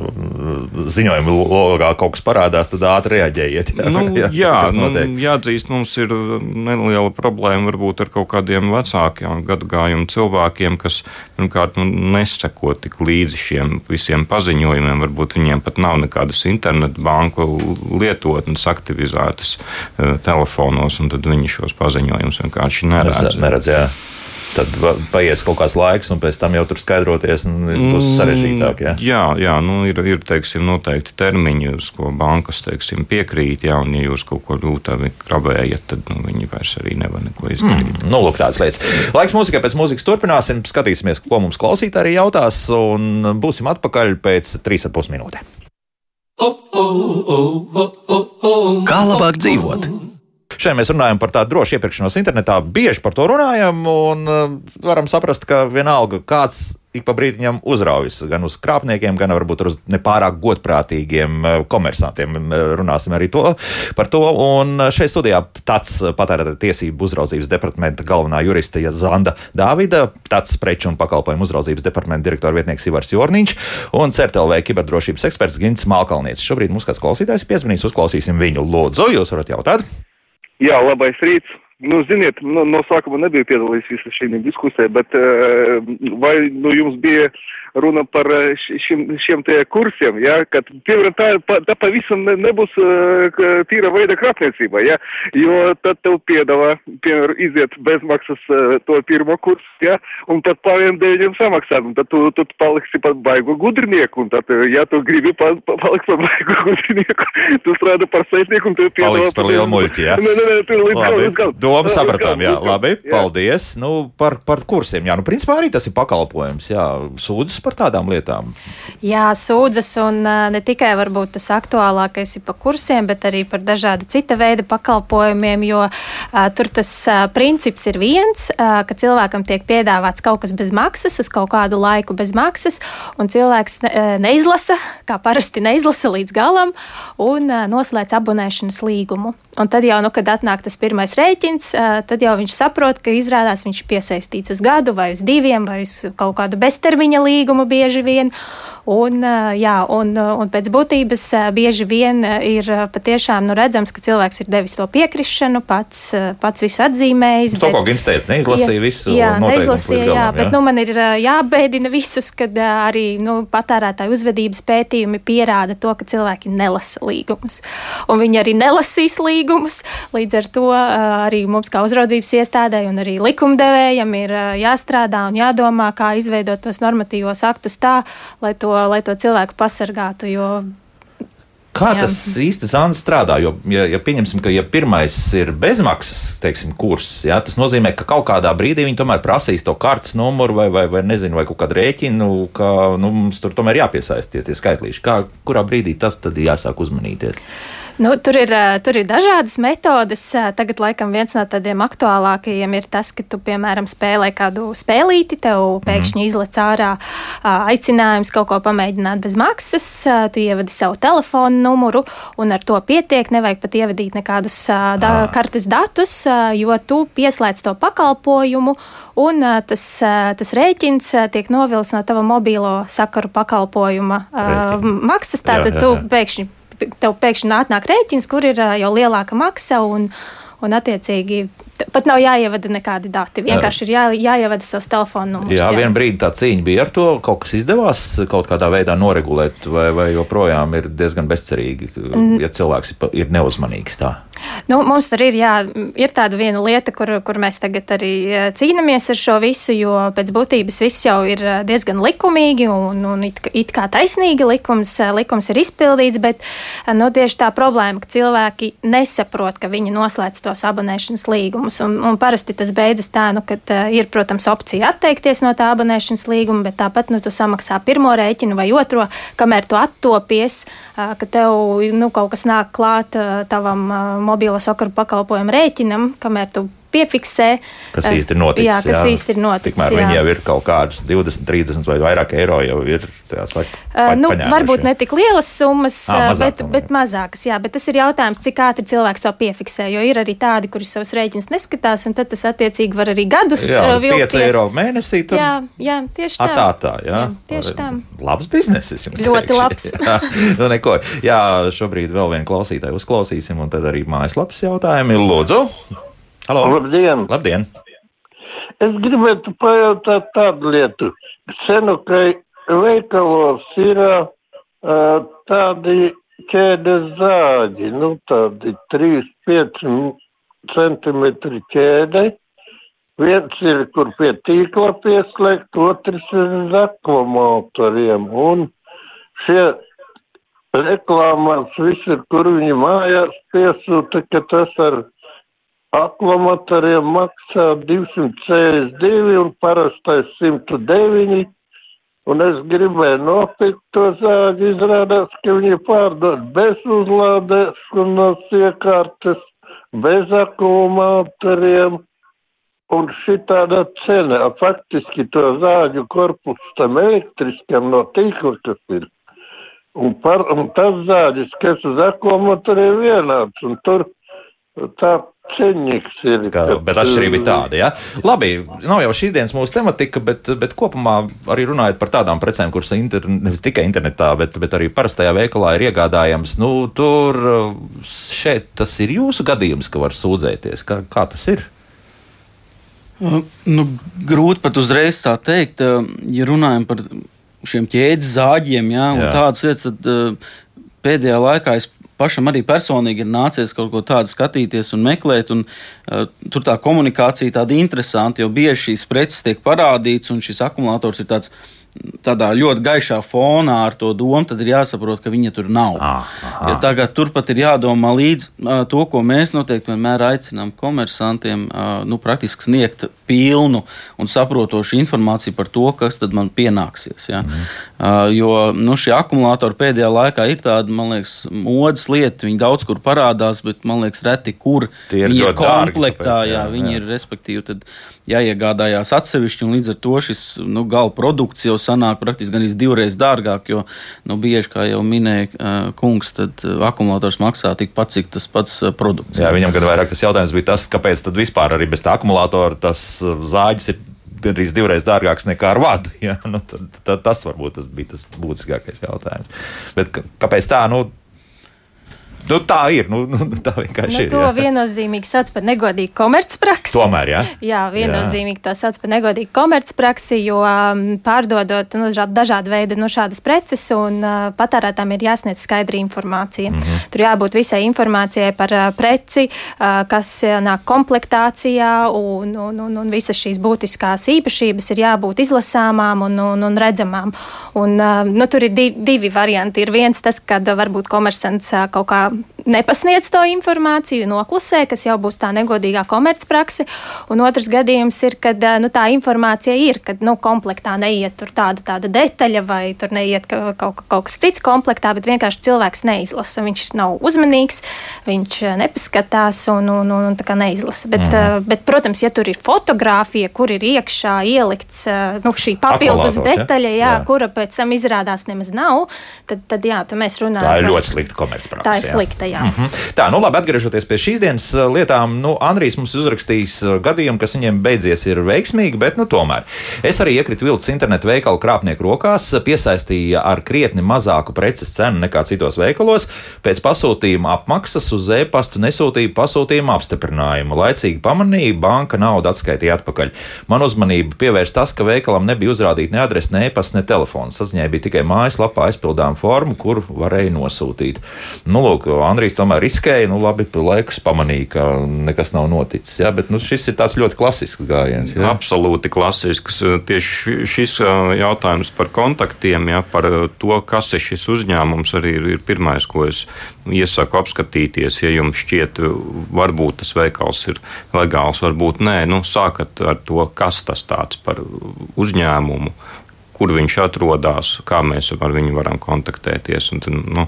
ziņojuma logā kaut kas parādās, tad ātri reaģējiet. Ja, nu, jā, jā notiek? Nu, jāatzīst, mums ir neliela problēma varbūt ar kaut kādiem vecākiem gadu gājumu cilvēkiem, kas pirmkārt nu, neseko tik līdzi šiem visiem paziņojumiem. Varbūt viņiem pat nav nekādas internetu banku lietotnes aktivizētas uh, telefonos, un tad viņi šos paziņojumus vienkārši neredz. neredz jā tad paies kaut kāds laiks, un pēc tam jau tur skaidroties būs mm, sarežģītāk. Ja? Jā, jā nu, ir, ir teiksim, noteikti termiņi, uz ko bankas teiksim, piekrīt. Jā, un, ja jūs kaut ko jūtami krabējat, tad nu, viņi vairs arī nevar neko izdarīt. Mm, nu, lūk, tādas lietas. Laiks mūzikai pēc mūzikas turpināsim, skatīsimies, ko mums klausītāji jautās, un būsim atpakaļ pēc 3,5 minūtēm. Kā labāk dzīvot? Šeit mēs runājam par tādu drošu iepirkšanos internetā. Bieži par to runājam, un uh, varam saprast, ka vienalga kāds ik pa brīdim uzraujas gan uz krāpniekiem, gan varbūt uz nepārāk godprātīgiem uh, komersantiem. Uh, runāsim arī to, par to. Un šeit studijā tāds patērētāja tiesību uzraudzības departamenta galvenā juriste Zanda Dāvida, tāds preču un pakalpojumu uzraudzības departamenta direktora vietnieks Ivars Jorniņš un CERTLV kiberdrošības eksperts Gins Malkalnietis. Šobrīd mums kāds klausītājs piezvanīs, uzklausīsim viņu. Lūdzu, jūs varat jautāt? Jā, labais rīts. Nu, ziniet, no, no sākuma nebija piedalījies visā šī diskusijā, bet uh, vai nu, jums bija runa par eh, šim, šiem tie kursiem, ja, kad piemēram tā, tā pavisam ne, nebūs uh, tīra veida krāpniecība, ja, jo tad tev piedāvā, piemēram, iziet bezmaksas uh, to pirmo kursu, ja, un tad pāriem dēļiem samaksāt, un tad tu, tu paliksi par baigu gudrnieku, un tad, ja tu gribi pa, pa, palikt par baigu gudrnieku, tu strādā par saitnieku, un tev piedāvā. Paliks par lielu muļķi, ja? Nē, nē, nē, tu līdz galu, līdz galu. Domu sapratām, jā, labi, jā. paldies. Nu, par, par kursiem, jā, nu, principā arī tas ir pakalpojums, jā, sūdzas sūdzas par tādām lietām? Jā, sūdzas, un ne tikai varbūt tas aktuālākais ir par kursiem, bet arī par dažādu cita veida pakalpojumiem, jo uh, tur tas uh, princips ir viens, uh, ka cilvēkam tiek piedāvāts kaut kas bez maksas, uz kaut kādu laiku bez maksas, un cilvēks ne, neizlasa, kā parasti neizlasa līdz galam, un uh, noslēdz abonēšanas līgumu. Un tad jau, nu, kad atnāk tas pirmais rēķins, tad jau viņš saprot, ka izrādās viņš ir piesaistīts uz gadu vai uz diviem vai uz kaut kādu beztermiņa līgumu bieži vien. Un, jā, un, un pēc būtības bieži vien ir patiešām nu, redzams, ka cilvēks ir devis to piekrišanu, pats, pats visu atzīmējis. Nu, to, ko Gins teica, neizlasīja visu. Jā, neizlasīja, jā, jā, bet nu, man ir jābēdina visus, kad arī nu, patērētāju uzvedības pētījumi pierāda to, ka cilvēki nelasa līgumus. Un viņi arī nelasīs līgumus. Līdz ar to arī mums kā uzraudzības iestādē un arī likumdevējam ir jāstrādā un jādomā, kā izveidot tos normatīvos aktus tā, lai to lai to cilvēku pasargātu. Jo Kā Jā. tas īsti strādā? Jo, ja, ja pieņemsim, ka ja pirmais ir bezmaksas teiksim, kurs, ja, tas nozīmē, ka kaut kādā brīdī viņi tomēr prasīs to kartes numuru vai, vai, vai, nezinu, vai kaut kādu rēķinu, ka nu, mums tur tomēr jāpiesaistīties tie skaitlīši. Kā, kurā brīdī tas tad jāsāk uzmanīties? Nu, tur, ir, tur ir dažādas metodes. Tagad, laikam, viens no tādiem aktuālākajiem ir tas, ka tu, piemēram, spēlē kādu spēlīti, tev pēkšņi mm. izlec ārā aicinājums kaut ko pamēģināt bez maksas. Tu ievadi savu telefonu numuru, un ar to pietiek. Nevajag pat ievadīt nekādus da ah. kartes datus, jo tu pieslēdz to pakalpojumu, un tas, tas rēķins tiek novilts no tava mobīlo sakaru pakalpojuma Rēķin. maksas. Tātad jā, jā, jā. tu pēkšņi tev pēkšņi atnāk rēķins, kur ir jau lielāka maksa un, un attiecīgi pat nav jāievada nekādi dati. Vienkārši ir jā, jāievada savs telefona numurs. Jā, jā. vienā brīdī tā cīņa bija ar to, kaut kas izdevās kaut kādā veidā noregulēt, vai, vai joprojām ir diezgan bezcerīgi, ja cilvēks ir neuzmanīgs. Tā. Nu, mums tur ir, jā, ir tāda viena lieta, kur, kur mēs tagad arī eh, cīnāmies ar šo visu, jo pēc būtības viss jau ir eh, diezgan likumīgi un, un it, it kā taisnīgi likums, eh, likums ir izpildīts, bet nu, tieši tā problēma, ka cilvēki nesaprot, ka viņi noslēdz tos abonēšanas līgumus. Un, un parasti tas beidzas tā, nu, ka ir, protams, opcija atteikties no tā abonēšanas līguma, bet tāpat nu, tu samaksā pirmo rēķinu vai otro, kamēr tu attopies, ka tev nu, kaut kas nāk klāt tavam mobilo sakaru pakalpojumu rēķinam, kamēr tu piefiksē. Kas uh, īsti ir noticis? Jā, kas jā. īsti ir noticis. Tikmēr jā. viņi jau ir kaut kādas 20, 30 vai vairāk eiro jau ir. Saka, uh, nu, paņēmuši. varbūt ne tik lielas summas, à, mazāk, bet, bet mazākas. Jā, bet tas ir jautājums, cik ātri cilvēks to piefiksē. Jo ir arī tādi, kuri savus rēķinus neskatās, un tad tas attiecīgi var arī gadus jā, vilkties. 5 eiro mēnesī. Tur... Jā, jā, tieši tā. Tā, tā, jā. jā tieši tā. Labs biznesis. Ļoti teikšu. labs. jā, nu, neko. jā, šobrīd vēl vienu klausītāju uzklausīsim, un tad arī mājaslapas jautājumi. Lūdzu! Halo. Labdien! Labdien. Es gribētu pajautāt tādu lietu. Senu, ka veikalos ir uh, tādi ķēdes zāģi, nu tādi 3-5 centimetri ķēde. Viens ir, kur pie tīkla pieslēgt, otrs ir uz akvamotoriem. Un šie reklāmās visur, kur viņi mājās piesūta, ka tas ar Akvamotoriem maksā 262 un parastais 109. Un es gribēju nopirkt to zāģi. Izrādās, ka viņi pārdod bez uzlādēšanas iekārtas, bez akumulatoriem. Un šī tāda cena, faktiski to zāģu korpusu tam elektriskam no tīkla, kas ir. Un, par, un tas zāģis, kas uz akumulatoriem vienāds. Un tur tā ceņķis ir. Kā, bet atšķirība ir tāda, ja? Labi, nav jau šīs dienas mūsu tematika, bet, bet kopumā arī runājot par tādām precēm, kuras interne, nevis tikai internetā, bet, bet arī parastajā veikalā ir iegādājams. Nu, tur šeit tas ir jūsu gadījums, ka var sūdzēties. Kā, kā tas ir? Uh, nu, grūti pat uzreiz tā teikt, uh, ja runājam par šiem ķēdes zāģiem, ja, un Jā. tādas lietas, tad uh, pēdējā laikā es pašam arī personīgi ir nācies kaut ko tādu skatīties un meklēt. Un, uh, tur tā komunikācija tāda interesanta, jo bieži šīs preces tiek parādītas, un šis akumulators ir tāds tādā ļoti gaišā fonā ar to domu, tad ir jāsaprot, ka viņa tur nav. Ja tagad turpat ir jādomā līdz to, ko mēs noteikti vienmēr aicinām komersantiem, nu, praktiski sniegt pilnu un saprotošu informāciju par to, kas tad man pienāksies. Ja? Mm. Jo nu, šie akumulātori pēdējā laikā ir tāda, man liekas, modes lieta. Viņi daudz kur parādās, bet man liekas, reti kur Tie viņi ir komplektā. Tāpēc, jā, jā, viņi jā. ir respektīvi. Tad, jāiegādājās atsevišķi, un līdz ar to šis nu, gala produkts jau sanāk praktiski gan divreiz dārgāk, jo nu, bieži, kā jau minēja uh, kungs, tad uh, akumulators maksā tikpat, cik tas pats uh, produkts. Jā, viņam gan vairāk tas jautājums bija tas, kāpēc tad vispār arī bez tā akumulatora tas zāģis ir gandrīz divreiz dārgāks nekā ar vadu. Ja? Nu, tad, tad, tas varbūt tas bija tas būtiskākais jautājums. Bet kāpēc tā? Nu, Nu, tā ir. Nu, nu, tā vienkārši nu, ir. To jā. viennozīmīgi sauc par negodīgu komercpraksi. Tomēr, jā. Jā, viennozīmīgi jā. to sauc par negodīgu komercpraksi, jo um, pārdodot nu, dažādu veidu nu, šādas preces, un uh, patērētām ir jāsniedz skaidra informācija. Mm -hmm. Tur jābūt visai informācijai par uh, preci, uh, kas nāk komplektācijā, un, un, un, un visas šīs būtiskās īpašības ir jābūt izlasāmām un, un, un redzamām. Un, nu, tur ir divi, divi varianti. Ir viens tas, kad varbūt komersants kaut kā nepasniedz to informāciju, noklusē, kas jau būs tā negodīgā komercprakse. Un otrs gadījums ir, kad nu, tā informācija ir, kad nu, komplektā neiet tur tāda, tāda detaļa vai tur neiet kaut, kaut, kaut kas cits komplektā, bet vienkārši cilvēks neizlasa. Viņš nav uzmanīgs, viņš nepaskatās un, un, un, un neizlasa. Bet, mm. bet, protams, ja tur ir fotografija, kur ir iekšā ielikts nu, šī papildus detaļa, jā, jā. kura pēc tam izrādās nemaz nav, tad, tad jā, tad mēs runājam. Tā ir ļoti slikta komercprakse. Tā ir slikta, jā. Jā. Mm -hmm. Tā, nu labi, atgriežoties pie šīs dienas uh, lietām, nu, Andrijs mums uzrakstījis uh, gadījumu, kas viņiem beidzies ir veiksmīgi, bet nu, tomēr. Es arī iekritu viltus internetu veikalu krāpnieku rokās, piesaistīja ar krietni mazāku preces cenu nekā citos veikalos. Pēc pasūtījuma apmaksas uz e-pastu nesūtīja pasūtījuma apstiprinājumu. Laicīgi pamanīja, banka naudu atskaitīja atpakaļ. Man uzmanība pievērst tas, ka veikalam nebija uzrādīta ne adrese, ne e-pasta, ne telefons. Saziņai bija tikai mājaslapā aizpildām formu, kur varēja nosūtīt. Nu, lūk, Andrijs tomēr riskēja. Nu, labi, laikus pamanīja, ka nekas nav noticis. Ja? Bet nu, šis ir tāds ļoti klasisks gājiens. Ja? Absolūti klasisks. Tieši šis jautājums par kontaktiem, ja, par to, kas ir šis uzņēmums, arī ir, ir pirmais, ko es iesaku apskatīties. Ja jums šķiet, varbūt tas veikals ir legāls, varbūt nē, nu, sākat ar to, kas tas tāds par uzņēmumu kur viņš atrodas, kā mēs ar viņu varam kontaktēties. Un, nu,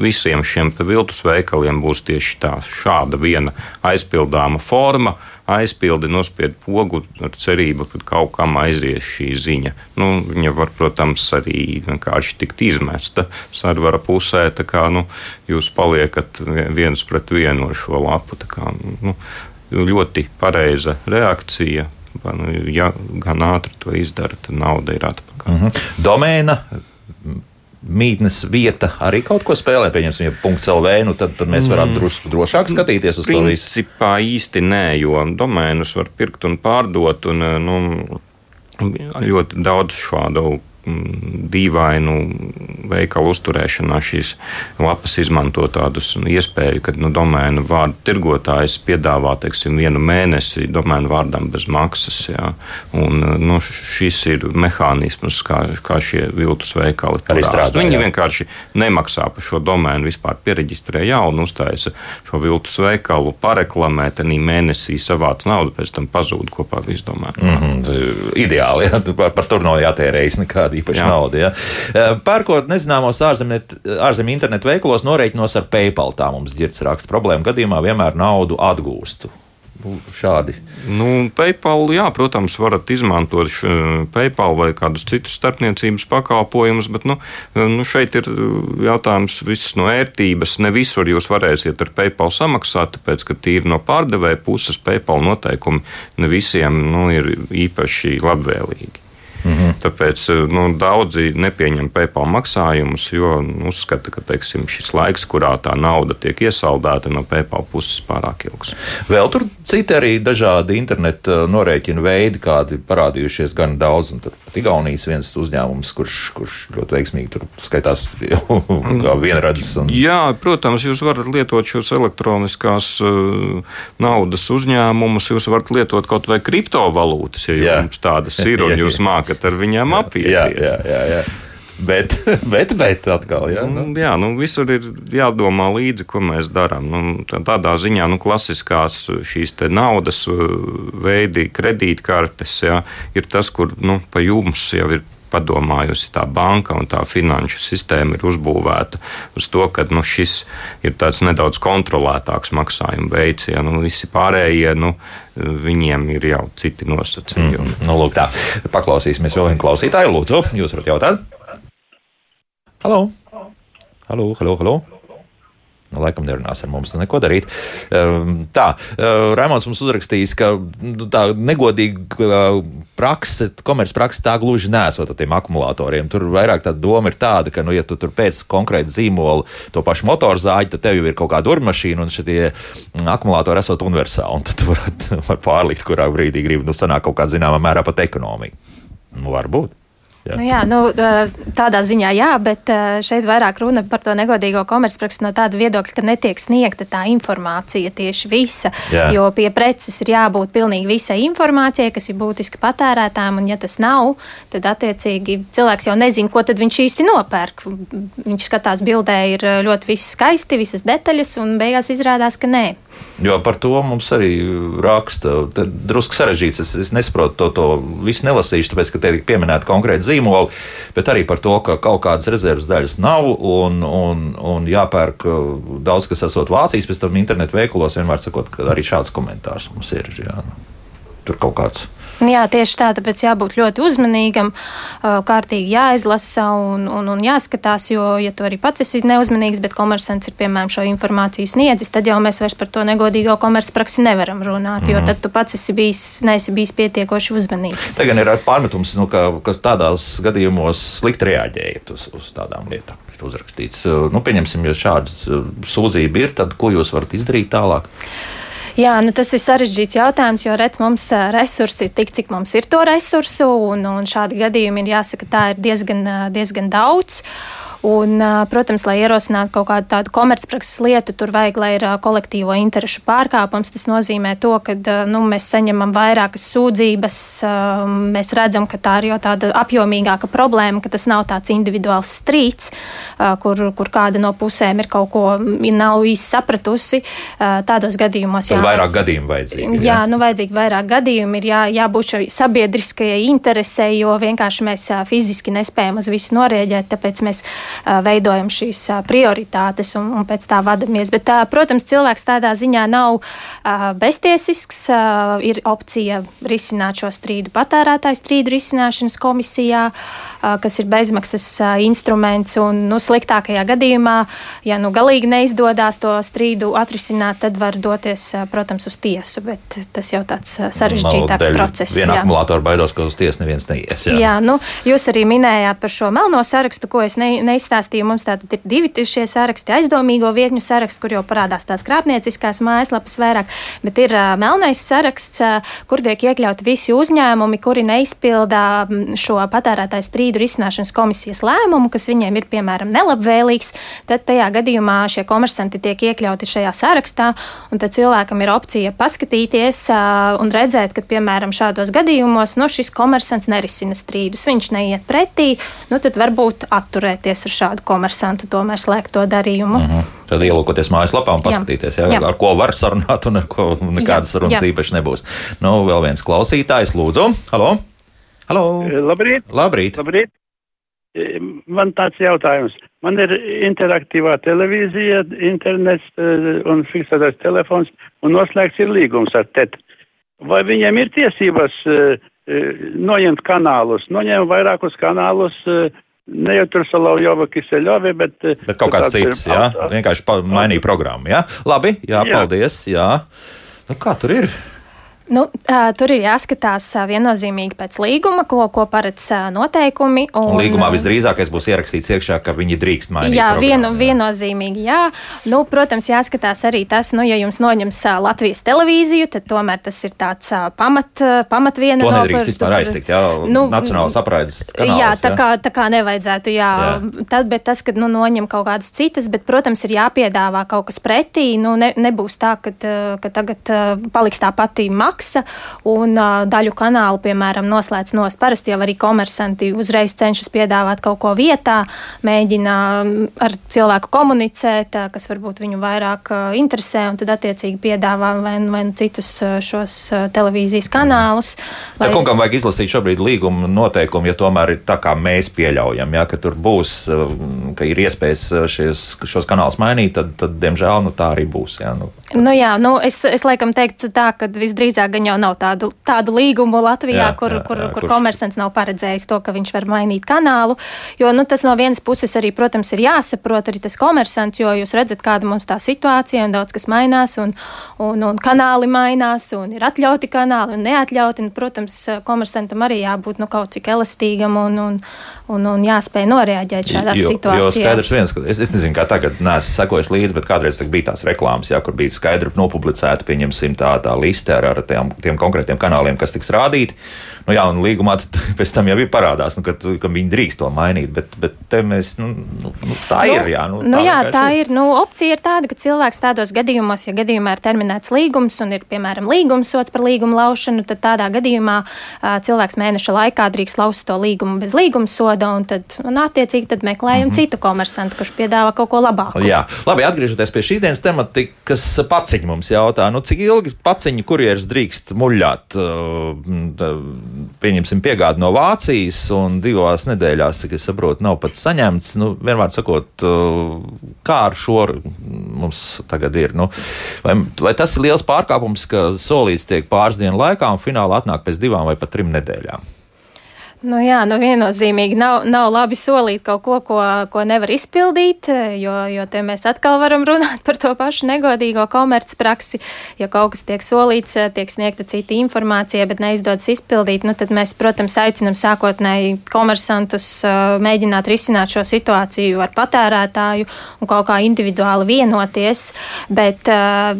visiem šiem viltus veikaliem būs tieši tā, šāda viena aizpildāma forma. Aizpildi, nospied pogu ar cerību, ka kaut kam aizies šī ziņa. Nu, viņa var, protams, arī vienkārši tikt izmesta sarvara pusē. Kā, nu, jūs paliekat viens pret vienu ar šo lapu. Kā, nu, ļoti pareiza reakcija Nu, ja gan ātri to izdara, tad nauda ir atpakaļ. Mm -hmm. Domēna mītnes vieta arī kaut ko spēlē. Pieņemsim, ja punkts LV, nu tad, tad mēs varam mm. drusku drošāk skatīties uz Principā to visu. Principā īsti nē, jo domēnus var pirkt un pārdot, un nu, ļoti daudz šādu dīvainu veikalu uzturēšanā šīs lapas izmanto tādus iespēju, ka nu, domēnu vārdu tirgotājs piedāvā teiksim, vienu mēnesi domēnu vārdam bez maksas. Jā. Un, nu, šis ir mehānisms, kā, kā šie viltus veikali strādā. Viņi jā. vienkārši nemaksā par šo domēnu, vispār pieregistrē jaunu, uztaisa šo viltus veikalu, pareklamē, tad mēnesī savāc naudu, pēc tam pazūd kopā visu domēnu. Mm -hmm, ideāli, jā, par, par tur nav jātērējas nekādi tāda īpaša nauda. Ja? Eh, pērkot nezināmos ārzemju internetu veikalos, norēķinos ar PayPal. Tā mums ģirds raksta problēma gadījumā vienmēr naudu atgūstu. Nu, šādi. Nu, PayPal, jā, protams, varat izmantot PayPal vai kādus citus starpniecības pakalpojumus, bet nu, nu, šeit ir jautājums viss no ērtības. Ne visur jūs varēsiet ar PayPal samaksāt, tāpēc, ka tīri no pārdevēja puses PayPal noteikumi ne visiem nu, ir īpaši labvēlīgi. -hmm. Tāpēc eh, nu, daudzi nepieņem PayPal maksājumus, jo uzskata, ka teiksim, šis laiks, kurā tā nauda tiek iesaldēta no PayPal puses, ir pārāk ilgs. Vēl tur citi arī dažādi interneta norēķinu veidi, kādi parādījušies gan daudz. Pat Igaunijas viens uzņēmums, kurš, kurš ļoti veiksmīgi tur skaitās kā vienradzes. Un... Jā, protams, jūs varat lietot šos elektroniskās uh, naudas uzņēmumus, jūs varat lietot kaut vai kriptovalūtas, ja jā. jums tādas ir un jūs mākat sākat ar viņiem apieties. Jā, jā, jā, jā. Bet, bet, bet atkal, jā, nu. jā, nu, visur ir jādomā līdzi, ko mēs darām. Nu, tādā ziņā nu, klasiskās šīs naudas uh, veidi, kredītkartes, jā, ir tas, kur nu, pa jums jau ir padomājusi tā banka un tā finanšu sistēma ir uzbūvēta uz to, ka nu, šis ir tāds nedaudz kontrolētāks maksājuma veids. Ja, nu, visi pārējie, nu, viņiem ir jau citi nosacījumi. Mm, nu, lūk, tā. Paklausīsimies vēl vienu klausītāju. Lūdzu, jūs varat jautāt? Halo! Halo, halo, halo! Nu, laikam nerunās ar mums, nu neko darīt. Ehm, tā, ehm, Raimons mums uzrakstījis, ka nu, tā negodīga prakse, komercprakse tā gluži nesot ar tiem akumulatoriem. Tur vairāk tā doma ir tāda, ka, nu, ja tu tur pēc konkrēta zīmola to pašu motorzāģi, tad tev jau ir kaut kāda urmašīna un šie akumulatori esot universāli. Un tad tu vari var pārlikt, kurā brīdī gribi, nu, sanāk kaut kādā zināmā mērā pat ekonomija. Nu, varbūt. Jā. Nu, jā, nu, tādā ziņā jā, bet šeit vairāk runa par to negodīgo komercpraksu no tāda viedokļa, ka netiek sniegta tā informācija tieši visa. Jā. Jo pie preces ir jābūt pilnīgi visai informācijai, kas ir būtiski patērētām, un ja tas nav, tad attiecīgi cilvēks jau nezina, ko tad viņš īsti nopērk. Viņš skatās bildē, ir ļoti viss skaisti, visas detaļas, un beigās izrādās, ka nē. Jo par to mums arī raksta. Drusku sarežģīts. Es, es nesaprotu to, to visu nelasīšu, tāpēc, ka te ir pieminēta konkrēta zīmola, bet arī par to, ka kaut kādas rezerves daļas nav un, un, un jāpērk uh, daudz, kas esot Vācijas, pēc tam internetu veikalos vienmēr sakot, ka arī šāds komentārs mums ir. Jā. Tur kaut kāds Jā, tieši tā, tāpēc jābūt ļoti uzmanīgam, kārtīgi jāizlasa un, un, un jāskatās, jo, ja tu arī pats esi neuzmanīgs, bet komersants ir piemēram šo informāciju sniedzis, tad jau mēs vairs par to negodīgo komercpraksi nevaram runāt, jo mm. tad tu pats esi bijis, neesi bijis pietiekoši uzmanīgs. Tagad ir pārmetums, nu, ka, ka tādās gadījumos slikti reaģējat uz, uz tādām lietām. Ir uzrakstīts, nu, pieņemsim, ja šāda sūdzība ir, tad ko jūs varat izdarīt tālāk? Jā, nu tas ir sarežģīts jautājums, jo redz, mums resursi ir tik, cik mums ir to resursu, un, un šādi gadījumi ir jāsaka, tā ir diezgan, diezgan daudz. Un, protams, lai ierosinātu kaut kādu tādu komercprakses lietu, tur vajag, lai ir kolektīvo interešu pārkāpums. Tas nozīmē to, ka nu, mēs saņemam vairākas sūdzības, mēs redzam, ka tā ir jau tāda apjomīgāka problēma, ka tas nav tāds individuāls strīds, kur, kur kāda no pusēm ir kaut ko nav īsti sapratusi. Tādos gadījumos jā. Vairāk gadījumu vajadzīgi. Jā, jā nu vajadzīgi vairāk gadījumu, ir jā, jābūt šai sabiedriskajai interesei, jo vienkārši mēs fiziski nespējam uz visu norēģēt, tāpēc mēs veidojam šīs prioritātes un, un pēc tā vadamies. Bet, protams, cilvēks tādā ziņā nav beztiesisks. Ir opcija risināt šo strīdu patērētāju strīdu risināšanas komisijā, kas ir bezmaksas instruments. Un, nu, sliktākajā gadījumā, ja nu galīgi neizdodas to strīdu atrisināt, tad var doties, protams, uz tiesu. Bet tas jau tāds sarežģītāks process. Viena akumulātora baidos, ka uz tiesu neviens neies. Jā, jā nu, jūs arī minējāt par šo melno sarakstu, ko es ne, ne, izstāstīju, mums tātad ir divi šie saraksti, aizdomīgo vietņu saraksts, kur jau parādās tās krāpnieciskās mājaslapas vairāk, bet ir uh, melnais saraksts, uh, kur tiek iekļauti visi uzņēmumi, kuri neizpildā šo patērētāju strīdu risināšanas komisijas lēmumu, kas viņiem ir, piemēram, nelabvēlīgs, tad tajā gadījumā šie komersanti tiek iekļauti šajā sarakstā, un tad cilvēkam ir opcija paskatīties un redzēt, ka, piemēram, šādos gadījumos, nu, šis komersants nerisina strīdus, viņš neiet pretī, nu, tad varbūt atturēties ar šādu komersantu tomēr slēgt to darījumu. Mm -hmm. Tad ielūkoties mājaslapā un paskatīties, jā. Jā, ar ko var sarunāt un ar ko nekādas sarunas īpaši nebūs. Nu, vēl viens klausītājs, lūdzu. Halo! Halo. Labrīt! Labrīt! Labrīt. E, man tāds jautājums. Man ir interaktīvā televīzija, internets e, un fiksētais telefons, un noslēgts ir līgums ar TET. Vai viņiem ir tiesības e, noņemt kanālus, noņemt vairākus kanālus Ne jau tur Salaujova Kiseļovi, bet. Eh, bet kaut kāds cits, jā? Vienkārši mainīja programmu, jā? Labi, jā, jā. paldies, jā. Nu, kā tur ir? Nu, tur ir jāskatās viennozīmīgi pēc līguma, ko, ko paredz noteikumi. Un, un līgumā visdrīzākais būs ierakstīts iekšā, ka viņi drīkst mainīt. Jā, vienu, jā. viennozīmīgi. Jā. Nu, protams, jāskatās arī tas, nu, ja jums noņems Latvijas televīziju, tad tomēr tas ir tāds pamat, pamatviena. To nedrīkst vispār aiztikt, jā, nu, nacionāls apraides kanāls. Jā, tā, jā. Kā, tā kā nevajadzētu, jā. jā. Tad, bet tas, kad nu, noņem kaut kādas citas, bet, protams, ir jāpiedāvā kaut kas pretī. Nu, ne, nebūs tā, ka, ka tagad paliks tā pati maksa maksa, un daļu kanālu, piemēram, noslēdz nost. Parasti jau arī komersanti uzreiz cenšas piedāvāt kaut ko vietā, mēģina ar cilvēku komunicēt, kas varbūt viņu vairāk interesē, un tad attiecīgi piedāvā vai, vai nu citus šos televīzijas kanālus. Vai... Tā kungam vajag izlasīt šobrīd līguma noteikumu, ja tomēr ir tā, kā mēs pieļaujam, ja, ka tur būs, ka ir iespējas šies, šos kanālus mainīt, tad, tad diemžēl, nu, tā arī būs. Ja, nu. Nu, jā, nu, es, es laikam teiktu tā, ka visdrīzāk Latvijā gan jau nav tādu, tādu līgumu Latvijā, jā, kur, jā, kur, jā, kur kurš... komersants nav paredzējis to, ka viņš var mainīt kanālu. Jo nu, tas no vienas puses arī, protams, ir jāsaprot arī tas komersants, jo jūs redzat, kāda mums tā situācija un daudz kas mainās, un, un, un kanāli mainās, un ir atļauti kanāli un neatļauti. Un, protams, komersantam arī jābūt nu, kaut cik elastīgam un, un, un, un jāspēj noreaģēt šādās jo, situācijās. Jo skaidrs viens, ka es, es nezinu, kā tagad neesmu sekojis līdzi, bet kādreiz bija tās reklāmas, jā, kur bija skaidri nopublicēta, pieņemsim, tā, tā liste ar, ar tiem, tiem konkrētiem kanāliem, kas tiks rādīti. Nu, jā, un līgumā pēc tam jau ir parādās, nu, ka, ka viņi drīkst to mainīt. Bet, bet te mēs, nu, nu, nu, tā nu, ir. Jā, nu, nu, tā, jā, tā ir. Nu, opcija ir tāda, ka cilvēks tādos gadījumos, ja gadījumā ir terminēts līgums un ir, piemēram, līgumsots par līgumu laušanu, tad tādā gadījumā cilvēks mēneša laikā drīkst laust to līgumu bez līguma soda, un tad, un attiecīgi, tad meklējam mm -hmm. citu komersantu, kurš piedāvā kaut ko labāku. Jā, labi, atgriežoties pie šīs dienas tematikas, paciņi mums jautā, nu, cik ilgi paciņu kurjeris drīkst muļāt? Uh, pieņemsim, piegādi no Vācijas, un divās nedēļās, cik es saprotu, nav pat saņemts. Nu, vienmēr sakot, kā ar šo mums tagad ir. Nu, vai, vai tas ir liels pārkāpums, ka solīts tiek pāris dienu laikā un finālā atnāk pēc divām vai pat trim nedēļām? Nu jā, nu viennozīmīgi nav, nav labi solīt kaut ko, ko, ko nevar izpildīt, jo, jo te mēs atkal varam runāt par to pašu negodīgo komercpraksi. Ja kaut kas tiek solīts, tiek sniegta cita informācija, bet neizdodas izpildīt, nu tad mēs, protams, aicinam sākotnēji komersantus mēģināt risināt šo situāciju ar patērētāju un kaut kā individuāli vienoties. Bet,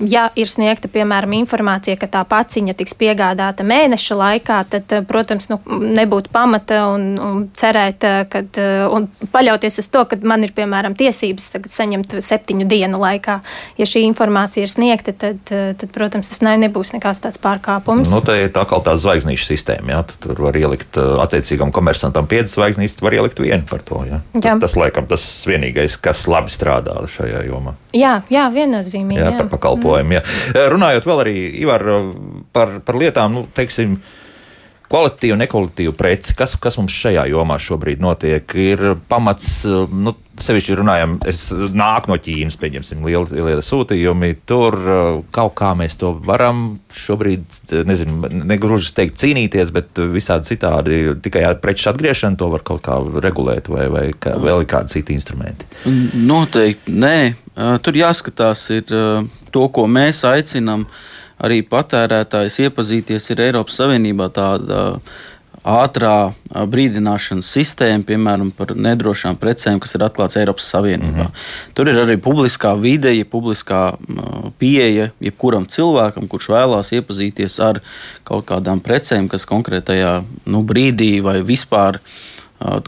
ja ir sniegta, piemēram, informācija, ka tā paciņa tiks piegādāta mēneša laikā, tad, protams, nu, nebūtu pamata pamata un, un cerēt, eh, kad, eh, un paļauties uz to, ka man ir, piemēram, tiesības saņemt septiņu dienu laikā. Ja šī informācija ir sniegta, tad, eh, tad protams, tas ne, nebūs nekāds tāds pārkāpums. Nu, tā ir tā kā tā zvaigznīša sistēma. Jā. Tur var ielikt attiecīgam komersantam piecas zvaigznītes, var ielikt vienu par to. Jā. Jā. Tas, laikam, tas vienīgais, kas labi strādā šajā jomā. Jā, jā viennozīmīgi. Jā, jā. par pakalpojumu. Jā. Runājot vēl arī Ivar, par, par lietām, nu, teiksim, Kvalitīva un nekvalitīva preci, kas, kas mums šajā jomā šobrīd notiek, ir pamats. Nu, Sevišķi runājam, es nāku no Ķīnas, pieņemsim, liela, liela sūtījumi. Tur kaut kā mēs to varam šobrīd, nezinu, negluži teikt cīnīties, bet visādi citādi tikai ar preču atgriešanu to var kaut kā regulēt, vai, vai kā, vēl ir kādi citi instrumenti. Noteikti nē. Tur jāskatās ir to, ko mēs aicinām. Uh, arī patērētājs iepazīties ar Eiropas Savienībā tāda ātrā brīdināšanas sistēma, piemēram, par nedrošām precēm, kas ir atklāts Eiropas Savienībā. Mm -hmm. Tur ir arī publiskā vide, ja publiskā pieeja jebkuram cilvēkam, kurš vēlās iepazīties ar kaut kādām precēm, kas konkrētajā nu, brīdī vai vispār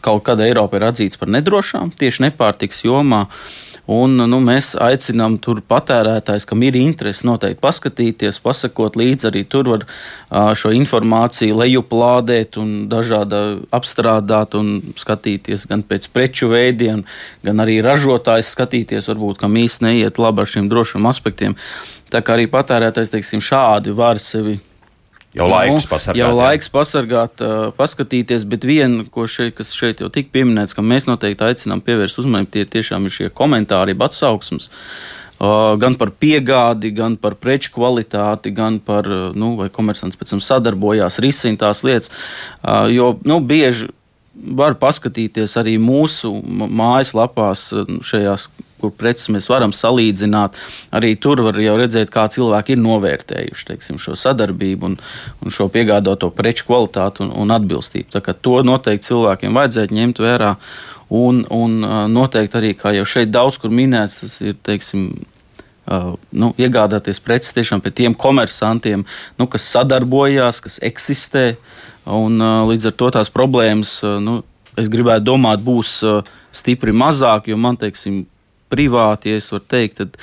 kaut kad Eiropa ir atzīts par nedrošām, tieši nepārtiks jomā. Uh, Un, nu, mēs aicinām tur patērētājs, kam ir interese, noteikti paskatīties, pasakot līdzi. Arī tur var šo informāciju lejuplādēt un dažādi apstrādāt un skatīties gan pēc preču veidiem, gan arī ražotājs skatīties, varbūt kam īsti neiet labi ar šiem drošiem aspektiem. Tā kā arī patērētājs teiksim, šādi var sevi Jau laiks pasargāt. Jau laiks pasargāt, paskatīties, bet viena, šeit, kas šeit jau tika pieminēts, ka mēs noteikti aicinām pievērst uzmanību, tie tiešām ir šie komentāri, atsauksmes. Gan par piegādi, gan par preču kvalitāti, gan par, nu, vai komersants pēc tam sadarbojās, risina tās lietas. Jo, nu, bieži var paskatīties arī mūsu mājaslapās, šajās kur preces mēs varam salīdzināt. Arī tur var jau redzēt, kā cilvēki ir novērtējuši teiksim, šo sadarbību un, un šo piegādāto preču kvalitāti un, un atbilstību. To noteikti cilvēkiem vajadzētu ņemt vērā. Un, un noteikti arī, kā jau šeit daudz kur minēts, tas ir teiksim, Uh, nu, iegādāties preces tiešām pie tiem komersantiem, nu, kas sadarbojās, kas eksistē. Un, uh, līdz ar to tās problēmas, uh, nu, es gribētu domāt, būs stipri mazāk, jo man, teiksim, privāti, ja es varu teikt, tad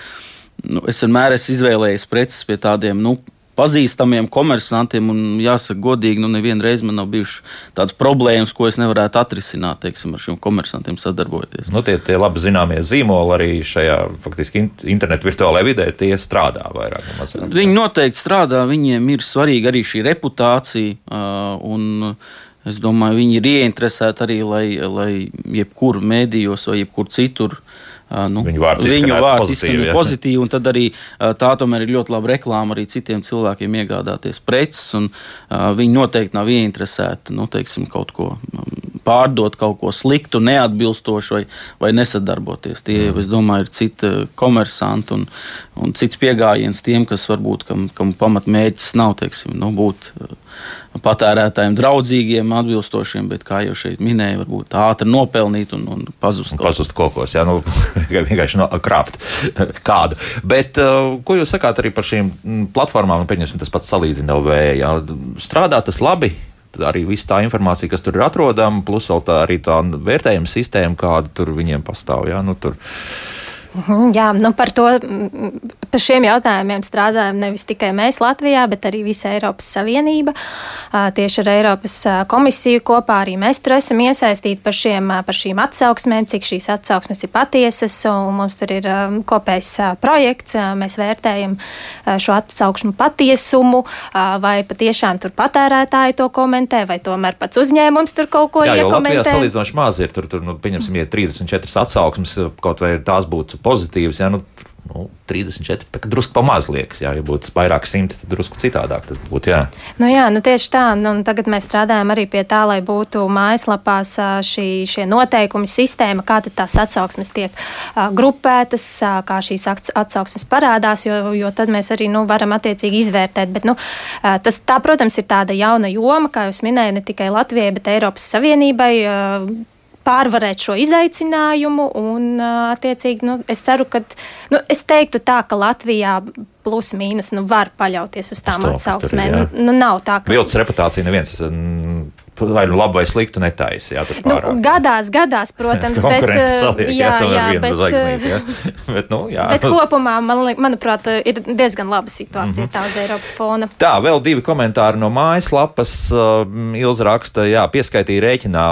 nu, es vienmēr esmu izvēlējies preces pie tādiem nu, pazīstamiem komersantiem. Un, jāsaka, godīgi, nu, nevienu reizi man nav bijušas tādas problēmas, ko es nevarētu atrisināt teiksim, ar šiem komersantiem sadarbojoties. Nu, tie, tie labi zināmie zīmoli arī šajā faktiski internetu virtuālajā vidē, tie strādā vairāk. Viņi noteikti strādā, viņiem ir svarīga arī šī reputācija. Un, Es domāju, viņi ir ieinteresēti arī, lai, lai jebkur mēdījos vai jebkur citur nu, viņu vārds viņu vārds pozitīvi, ja? pozitīvi, un tad arī tā tomēr ir ļoti laba reklāma arī citiem cilvēkiem iegādāties preces, un viņi noteikti nav ieinteresēti, nu, teiksim, kaut ko pārdot kaut ko sliktu, neatbilstošu vai, vai nesadarboties. Tie, mm. es domāju, ir citi komersanti un, un cits pieejams tiem, kas varbūt kam, kam pamatmērķis nav teiksim, nu, būt patērētājiem draudzīgiem, atbilstošiem, bet, kā jau šeit minēja, varbūt ātri nopelnīt un, un pazust. Un pazust kokos, jā, nu, vienkārši no, krāpt kādu. Bet, uh, ko jūs sakāt arī par šīm platformām, nu, pieņemsim, tas pats salīdzina LV, jā, strādā tas labi? Arī viss tā informācija, kas tur ir atrodama, plus vēl tā arī tā vērtējuma sistēma, kāda tur viņiem pastāv. Jā, nu, tur. Mhm, jā, nu par to, par šiem jautājumiem strādājam nevis tikai mēs Latvijā, bet arī visa Eiropas Savienība. Tieši ar Eiropas komisiju kopā arī mēs tur esam iesaistīti par, šiem, par šīm atsauksmēm, cik šīs atsauksmes ir patiesas, mums tur ir kopējs projekts. Mēs vērtējam šo atsauksmu patiesumu, vai patiešām tur patērētāji to komentē, vai tomēr pats uzņēmums tur kaut ko jā, iekomentē. Jā, salīdzinoši maz ir. Tur, tur nu, pieņemsim, ja 34 atsauksmes, kaut vai tās būtu pozitīvas. Ja, nu, nu, 34. Tā kā drusku pamaz liekas, jā, ja būtu vairāk simti, tad drusku citādāk tas būtu. Jā, nu jā nu tieši tā. Nu, tagad mēs strādājam arī pie tā, lai būtu mājaslapās šī, šie noteikumi, sistēma, kā tās atsauksmes tiek grupētas, kā šīs atsauksmes parādās, jo, jo tad mēs arī nu, varam attiecīgi izvērtēt. Bet, nu, tas, tā, protams, ir tāda jauna joma, kā jūs minējāt, ne tikai Latvijai, bet Eiropas Savienībai pārvarēt šo izaicinājumu. Un, attiecīgi, nu, es ceru, ka, nu, es teiktu tā, ka Latvijā plus mīnus nu, var paļauties uz tām atsauksmēm. Nu, nu, nav tā, ka. Vilcis reputācija neviens vai nu labu vai sliktu netaisa. Jā, nu, gadās, gadās, protams, bet, saliek, jā, jā, jā, bet, zvaigznīt, jā. bet, nu, jā. bet kopumā, man, manuprāt, ir diezgan laba situācija mm -hmm. tā uz Eiropas fona. Tā, vēl divi komentāri no mājaslapas. Ilza raksta, jā, pieskaitīja rēķinā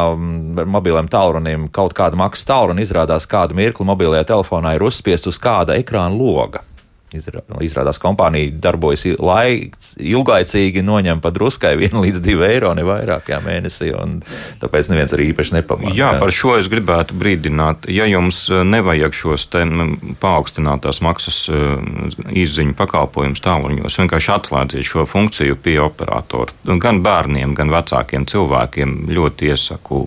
mobiliem tālrunim kaut kādu maksas tālruni, izrādās kādu mirkli mobilajā telefonā ir uzspiest uz kāda ekrāna loga. Izrādās, kompānija darbojas laiks, ilglaicīgi, noņem pa druskai 1 līdz 2 eiro, ne vairāk kā mēnesī. Tāpēc neviens arī īpaši nepamanā. Jā, par šo es gribētu brīdināt. Ja jums eh, nevajag šos paaugstinātās maksas eh, izziņu pakalpojumus tālruņos, vienkārši atslēdziet šo funkciju pie operatora. Gan bērniem, gan vecākiem cilvēkiem ļoti iesaku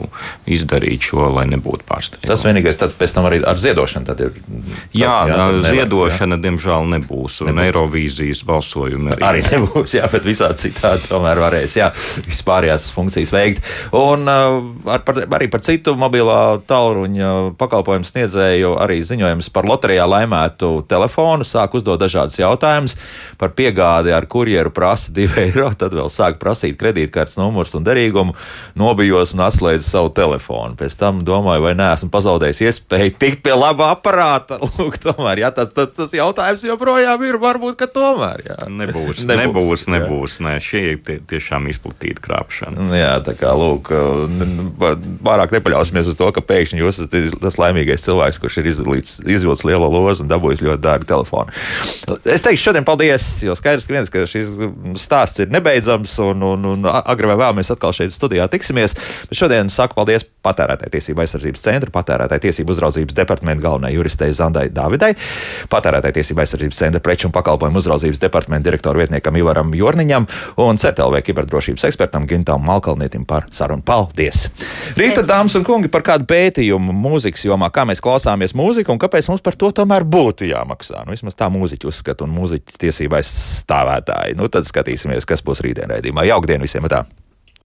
izdarīt šo, lai nebūtu pārsteigts. Tas vienīgais, tad pēc tam arī ar ziedošanu. Tad ir, tad, jā, jā ziedošana, jā. diemžēl nebūs. Un nebūs. Eirovīzijas balsojumi arī. arī nebūs, jā, bet visādi citādi tomēr varēs, jā, vispārējās funkcijas veikt. Un uh, ar, par, arī par citu mobilā tālruņa pakalpojumu sniedzēju arī ziņojums par loterijā laimētu telefonu, sāk uzdot dažādas jautājumas par piegādi ar kurjeru prasa 2 eiro, tad vēl sāk prasīt kredītkartes numurs un derīgumu, nobijos un atslēdzu savu telefonu. Pēc tam domāju, vai neesmu pazaudējis iespēju tikt pie laba aparāta. Lūk, tomēr, jā, tas, tas, tas jautājums joprojām joprojām ir. Varbūt, ka tomēr jā. nebūs. Nebūs, nebūs. nebūs nē, šī ir tie, tiešām izplatīta krāpšana. Nu jā, tā kā lūk, pārāk nepaļausimies uz to, ka pēkšņi jūs esat tas laimīgais cilvēks, kurš ir izvilcis lielo lozu un dabūjis ļoti dārgu telefonu. Es teikšu šodien paldies, jo skaidrs, ka viens, ka šis stāsts ir nebeidzams un, un, un agri vai vēl mēs atkal šeit studijā tiksimies. Bet šodien saku paldies patērētāju tiesību aizsardzības centra, patērētāju tiesību uzraudzības departamenta galvenajai juristei Zandai Davidai, patērētāju tiesību aizsardzības Savienības centra preču un pakalpojumu uzraudzības departamenta direktoru vietniekam Ivaram Jorniņam un CETLV kiberdrošības ekspertam Gintam Malkalnietim par sarunu. Paldies! Rīta, dāmas un kungi, par kādu pētījumu mūzikas jomā, kā mēs klausāmies mūziku un kāpēc mums par to tomēr būtu jāmaksā. Nu, vismaz tā mūziķa uzskata un mūziķa tiesība aizstāvētāji. Nu, tad skatīsimies, kas būs rītdien raidījumā. Jaukdien visiem! Tā.